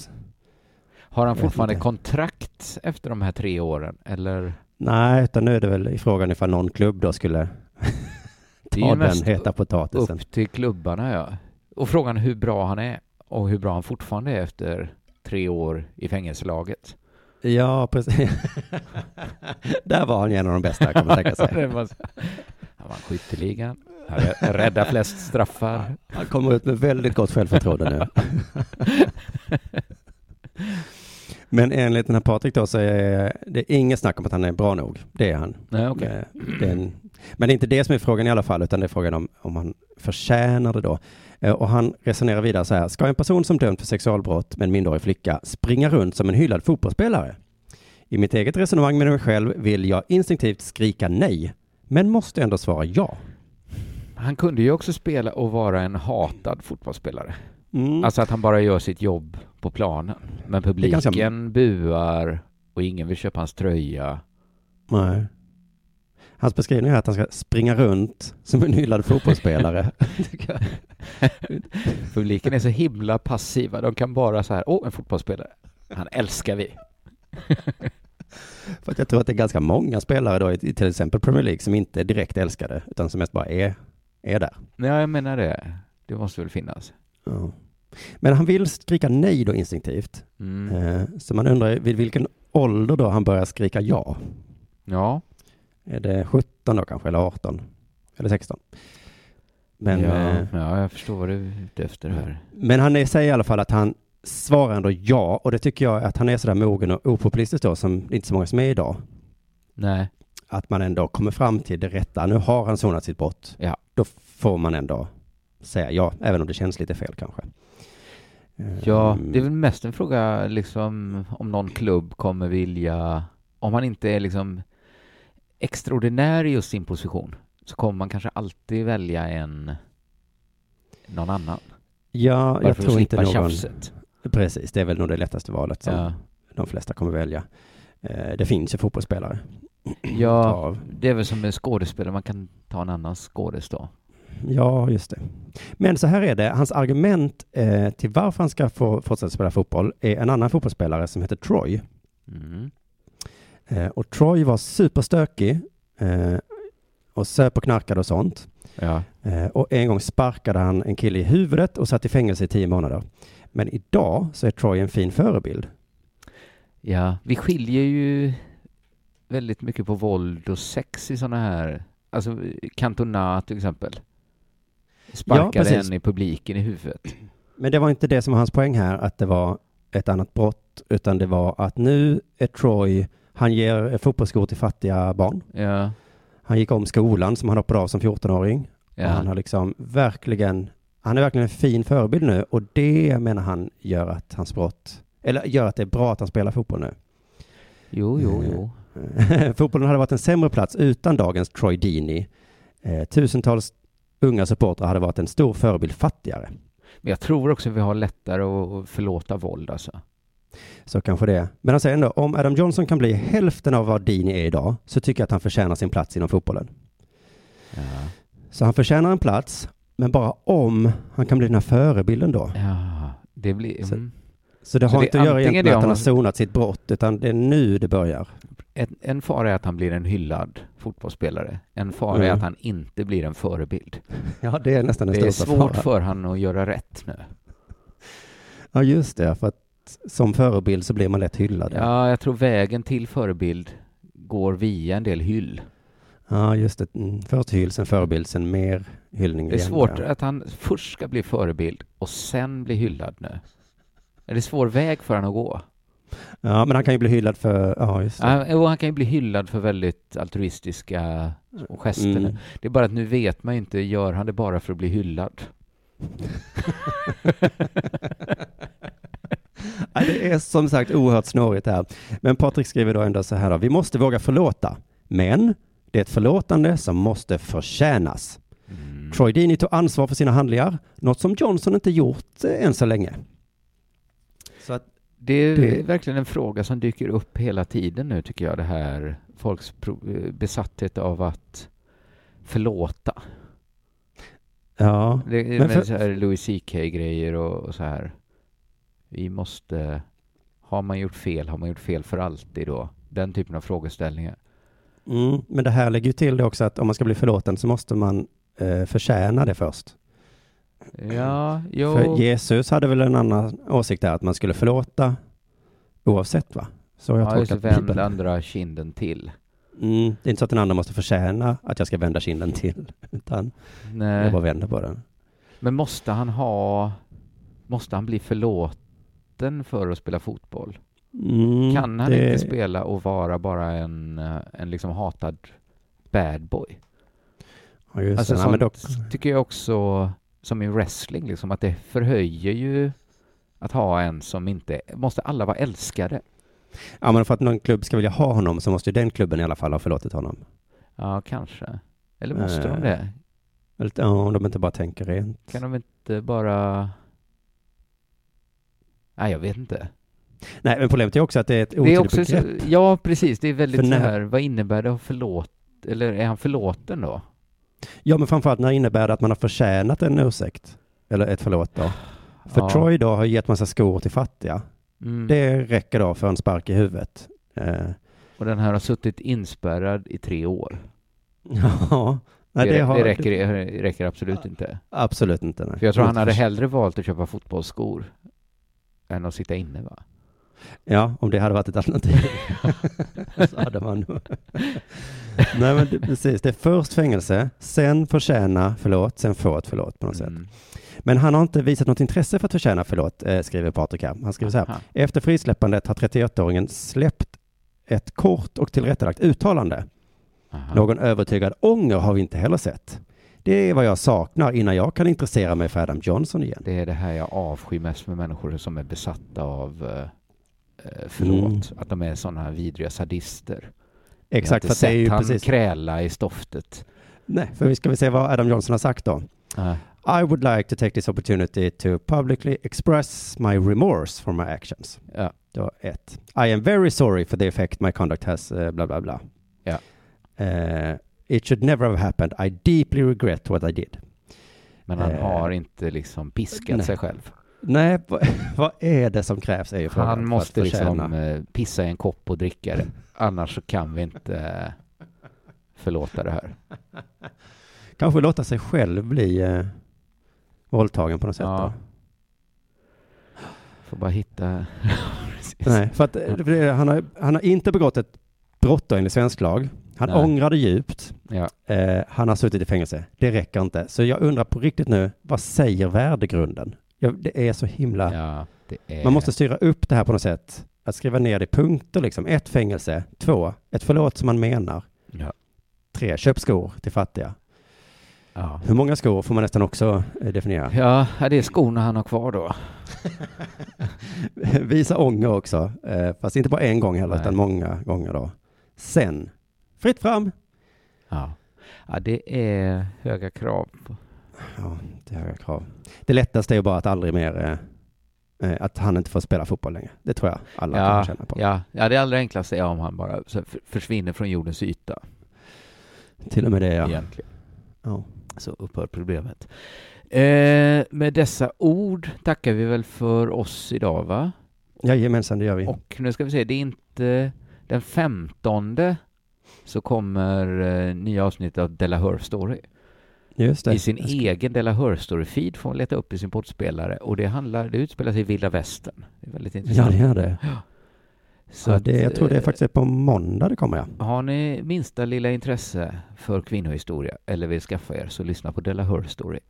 Har han fortfarande kontrakt efter de här tre åren? Eller? Nej, utan nu är det väl i frågan ifall någon klubb då skulle ta den heta potatisen. upp till klubbarna, ja. Och frågan hur bra han är och hur bra han fortfarande är efter tre år i fängelselaget. Ja, precis. där var han ju en av de bästa, kan man tänka sig. Han vann skytteligan, han rä- räddade flest straffar. Han kommer ut med väldigt gott självförtroende nu. Men enligt den här Patrik då så är det inget snack om att han är bra nog. Det är han. Nej, okej. Eh, det är en- Men det är inte det som är frågan i alla fall, utan det är frågan om, om han förtjänar det då. Eh, Och han resonerar vidare så här, ska en person som dömt för sexualbrott med en minderårig flicka springa runt som en hyllad fotbollsspelare? I mitt eget resonemang med mig själv vill jag instinktivt skrika nej, men måste ändå svara ja. Han kunde ju också spela och vara en hatad fotbollsspelare. Mm. Alltså att han bara gör sitt jobb på planen. Men är ganska- publiken buar och ingen vill köpa hans tröja. Nej. Hans beskrivning är att han ska springa runt som en hyllad fotbollsspelare. Publiken är så himla passiva. De kan bara så här, åh, en fotbollsspelare. Han älskar vi. För att jag tror att det är ganska många spelare då i till exempel Premier League som inte är direkt älskade, utan som mest bara är, är där. Nej, jag menar det. Det måste väl finnas. Ja. Men han vill skrika nej då instinktivt. Mm. Eh, Så man undrar vid vilken ålder då han börjar skrika ja. Ja, Är det 17 då kanske, eller 18? Eller 16? Men, ja, eh, ja, jag förstår vad du är ute efter här. men han är- säger i alla fall att han svarar ändå ja, och det tycker jag att han är sådär mogen och opopulistisk då, som det inte så många som är idag. Nej, Att man ändå kommer fram till det rätta. Nu har han sonat sitt brott. Ja. Då får man ändå säga ja, även om det känns lite fel kanske. ja, Mm. det är väl mest en fråga liksom om någon klubb kommer vilja, om han inte är liksom extraordinär i just sin position, så kommer man kanske alltid välja en någon annan. Ja, Bara jag tror inte någon... tjafset. Precis, det är väl nog det lättaste valet som Ja. de flesta kommer välja. Eh, Det finns ju fotbollsspelare. ja, det är väl som med skådespelare, man kan ta en annan skådis då. Ja, just det. Men så här är det, hans argument eh, till varför han ska få fortsätta spela fotboll är en annan fotbollsspelare som heter Troy. Mm. Eh, och Troy var superstökig eh, och söp och knarkade och sånt. Ja. Eh, och en gång sparkade han en kille i huvudet och satt i fängelse i tio månader. Men idag så är Troy en fin förebild. ja, vi skiljer ju väldigt mycket på våld och sex i sådana här, alltså Cantona till exempel. Sparkade precis. en i publiken i huvudet. Men det var inte det som var hans poäng här, att det var ett annat brott, utan det var att nu är Troy, han ger fotbollsskor till fattiga barn. Ja, Han gick om skolan som han hoppade av som 14-åring. Och han ja, har liksom verkligen, Han är verkligen en fin förebild nu och det menar han gör att hans brott, eller gör att det är bra att han spelar fotboll nu. Jo, jo, jo. Fotbollen hade varit en sämre plats utan dagens Troy Deeney. Eh, tusentals unga supportrar hade varit en stor förebild fattigare. Men jag tror också vi har lättare att förlåta våld alltså. Så kanske det. Men han säger ändå, om Adam Johnson kan bli hälften av vad Deeney är idag, så tycker jag att han förtjänar sin plats inom fotbollen. Ja. Så han förtjänar en plats, men bara om han kan bli den här förebilden då. ja det blir... Så- Mm. Så det Så har det är inte att göra egentligen det med att han har sonat sitt brott, utan det är nu det börjar. En, en fara är att han blir en hyllad fotbollsspelare. En fara är Mm. att han inte blir en förebild. Ja, det är nästan den Det är största svårt faran. för han att göra rätt nu. Ja, just det, för att som förebild så blir man lätt hyllad. Ja, jag tror vägen till förebild går via en del hyll. Ja, just det. Mm. Först hyll, sen förebild, sen mer hyllning. Det är igen, svårt ja. att han först ska bli förebild och sen bli hyllad nu. Det är en svår väg för han att gå. Ja, men han kan ju bli hyllad för, ja just det. Ja, och han kan ju bli hyllad för väldigt altruistiska gester. Mm. Det är bara att nu vet man inte, gör han det bara för att bli hyllad? Det är som sagt oerhört snårigt här. Men Patrik skriver då ändå så här då. Vi måste våga förlåta. Men det är ett förlåtande som måste förtjänas. Mm. Troy Deeney tog ansvar för sina handlingar, något som Johnson inte gjort eh, än så länge. Så att, Det är Det- verkligen en fråga som dyker upp hela tiden nu tycker jag, det här folks eh, besatthet av att förlåta. ja. Det Men för- Louis CK-grejer och, och så här. Vi måste... Har man gjort fel, har man gjort fel för alltid då? Den typen av frågeställningar. Mm, men det här lägger ju till det också att om man ska bli förlåten så måste man eh, förtjäna det först. Ja, jo. För Jesus hade väl en annan åsikt där, att man skulle förlåta oavsett va? Så har jag Ja, tolkat vänd Bibeln. andra kinden till. Mm, det är inte så att den andra måste förtjäna att jag ska vända kinden till, utan Nej. jag bara vänder på den. Men måste han ha... Måste han bli förlåten för att spela fotboll? Mm, Kan han det- inte spela och vara bara en, eh, en liksom hatad bad boy? Ja, just Alltså men dock, sånt tycker jag också, som i wrestling, liksom, att det förhöjer ju att ha en som inte... Måste alla vara älskade? ja, men för att någon klubb ska vilja ha honom så måste ju den klubben i alla fall ha förlåtit honom. Ja, kanske. Eller måste de Eh, det? Ja, om de inte bara tänker rent. Kan de inte bara... Nej, jag vet inte. Nej, men problemet är också att det är ett otydligt begrepp. ja, precis. Det är väldigt För så när- här, vad innebär det att förlåt... Eller är han förlåten då? Ja, men framförallt när innebär det att man har förtjänat en ursäkt? Eller ett förlåt då? För Ja. Troy då har gett massa skor till fattiga. Mm. Det räcker då för en spark i huvudet. Eh, Och den här har suttit inspärrad i tre år. ja, nej, det, det, har, det, räcker, det räcker absolut inte. Absolut inte. Nej. För jag tror han hade hellre valt att köpa fotbollsskor än att sitta inne va? Ja, om det hade varit ett alternativ. så hade man. Nej, men det, precis. Det är först fängelse, sen förtjäna förlåt, sen få ett förlåt på något sätt. Mm. Men han har inte visat något intresse för att förtjäna förlåt, eh, skriver Patrik här. Han skriver så här. Aha. Efter frisläppandet har 31-åringen släppt ett kort och tillrättalagt uttalande. Aha. Någon övertygad ånger har vi inte heller sett. Det är vad jag saknar innan jag kan intressera mig för Adam Johnson igen. Det är det här jag avskyr mest med människor som är besatta av eh, eh, förlåt. Att de är sådana här vidriga sadister. Mm. Exakt, jag har för inte att det är ju sett han precis... kräla i stoftet. Nej, för vi ska vi se vad Adam Johnson har sagt då. Uh, I would like to take this opportunity to publicly express my remorse for my actions. ja. Då ett. I am very sorry for the effect my conduct has, eh, bla bla bla. Ja. Eh, it should never have happened. I deeply regret what I did. Men han Eh, har inte liksom piskat nej. sig själv. Nej, vad, är det som krävs är ju frågan. Han måste liksom eh, pissa i en kopp och dricka det. Annars så kan vi inte eh, förlåta det här. Kanske låta sig själv bli eh, våldtagen på något sätt. Ja. Då. Får bara hitta... Nej, för att han, har, han har inte begått ett brott enligt svensk lag. Han Nej. ångrade djupt. Ja. Eh, han har suttit i fängelse. Det räcker inte. Så jag undrar på riktigt nu, vad säger värdegrunden? Ja, det är så himla... ja, det är... Man måste styra upp det här på något sätt. Att skriva ner det i punkter liksom. Ett, fängelse. Två, ett förlåt som man menar. Ja. Tre, köp skor till fattiga. Ja. Hur många skor får man nästan också eh, definiera. Ja, ja, det är skorna han har kvar då. Visa ånger också, eh, fast inte bara en gång heller, Nej. utan många gånger då. Sen, fritt fram. Ja. ja, det är höga krav. Ja, det är höga krav. Det lättaste är ju bara att aldrig mer, eh, eh, att han inte får spela fotboll längre. Det tror jag alla kan Ja, känna på. ja, ja, det allra enklaste är om han bara försvinner från jordens yta Till och med det, ja. egentligen. ja. Så upphör problemet. Eh, med dessa ord tackar vi väl för oss idag, va? Jajamensan, det gör vi. Och nu ska vi se, det är inte den 15 så kommer eh, nya avsnittet av Della Hör Story. Just det. I sin Jag egen Della Hör Story-feed får man leta upp i sin poddspelare och det handlar, det utspelar sig i vilda västern. Det är väldigt Ja, intressant. det gör det. Så Ja, det jag tror det är eh, faktiskt på måndag det kommer, ja. Har ni minsta lilla intresse för kvinnohistoria eller vill skaffa er så lyssna på Della Hör Story.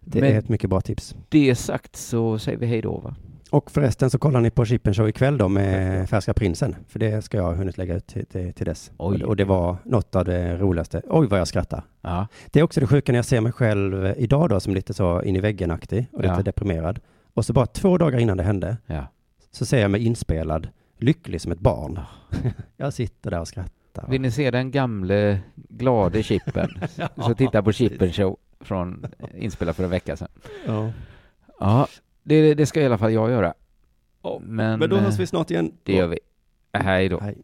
Det Men- är ett mycket bra tips. Det sagt så säger vi hej då va? Och förresten så kollar ni på Chippen Show ikväll då med Färska Prinsen. För det ska jag ha hunnit lägga ut till, till, till dess. Oj. Och, det var något av det roligaste. Oj vad jag skrattar. Ja. Det är också det sjuka när jag ser mig själv idag då som lite så in i väggen-aktig och lite Ja. deprimerad. Och så bara två dagar innan det hände ja. så ser jag mig inspelad, lycklig som ett barn. jag sitter där och skrattar. Vill ni se den gamle glade Chippen? så titta på Chippen Show från inspelad för en vecka sedan. Ja. Det, det ska i alla fall jag göra. Men, Men då eh, hörs vi snart igen. Det gör vi. Hej då. Hej.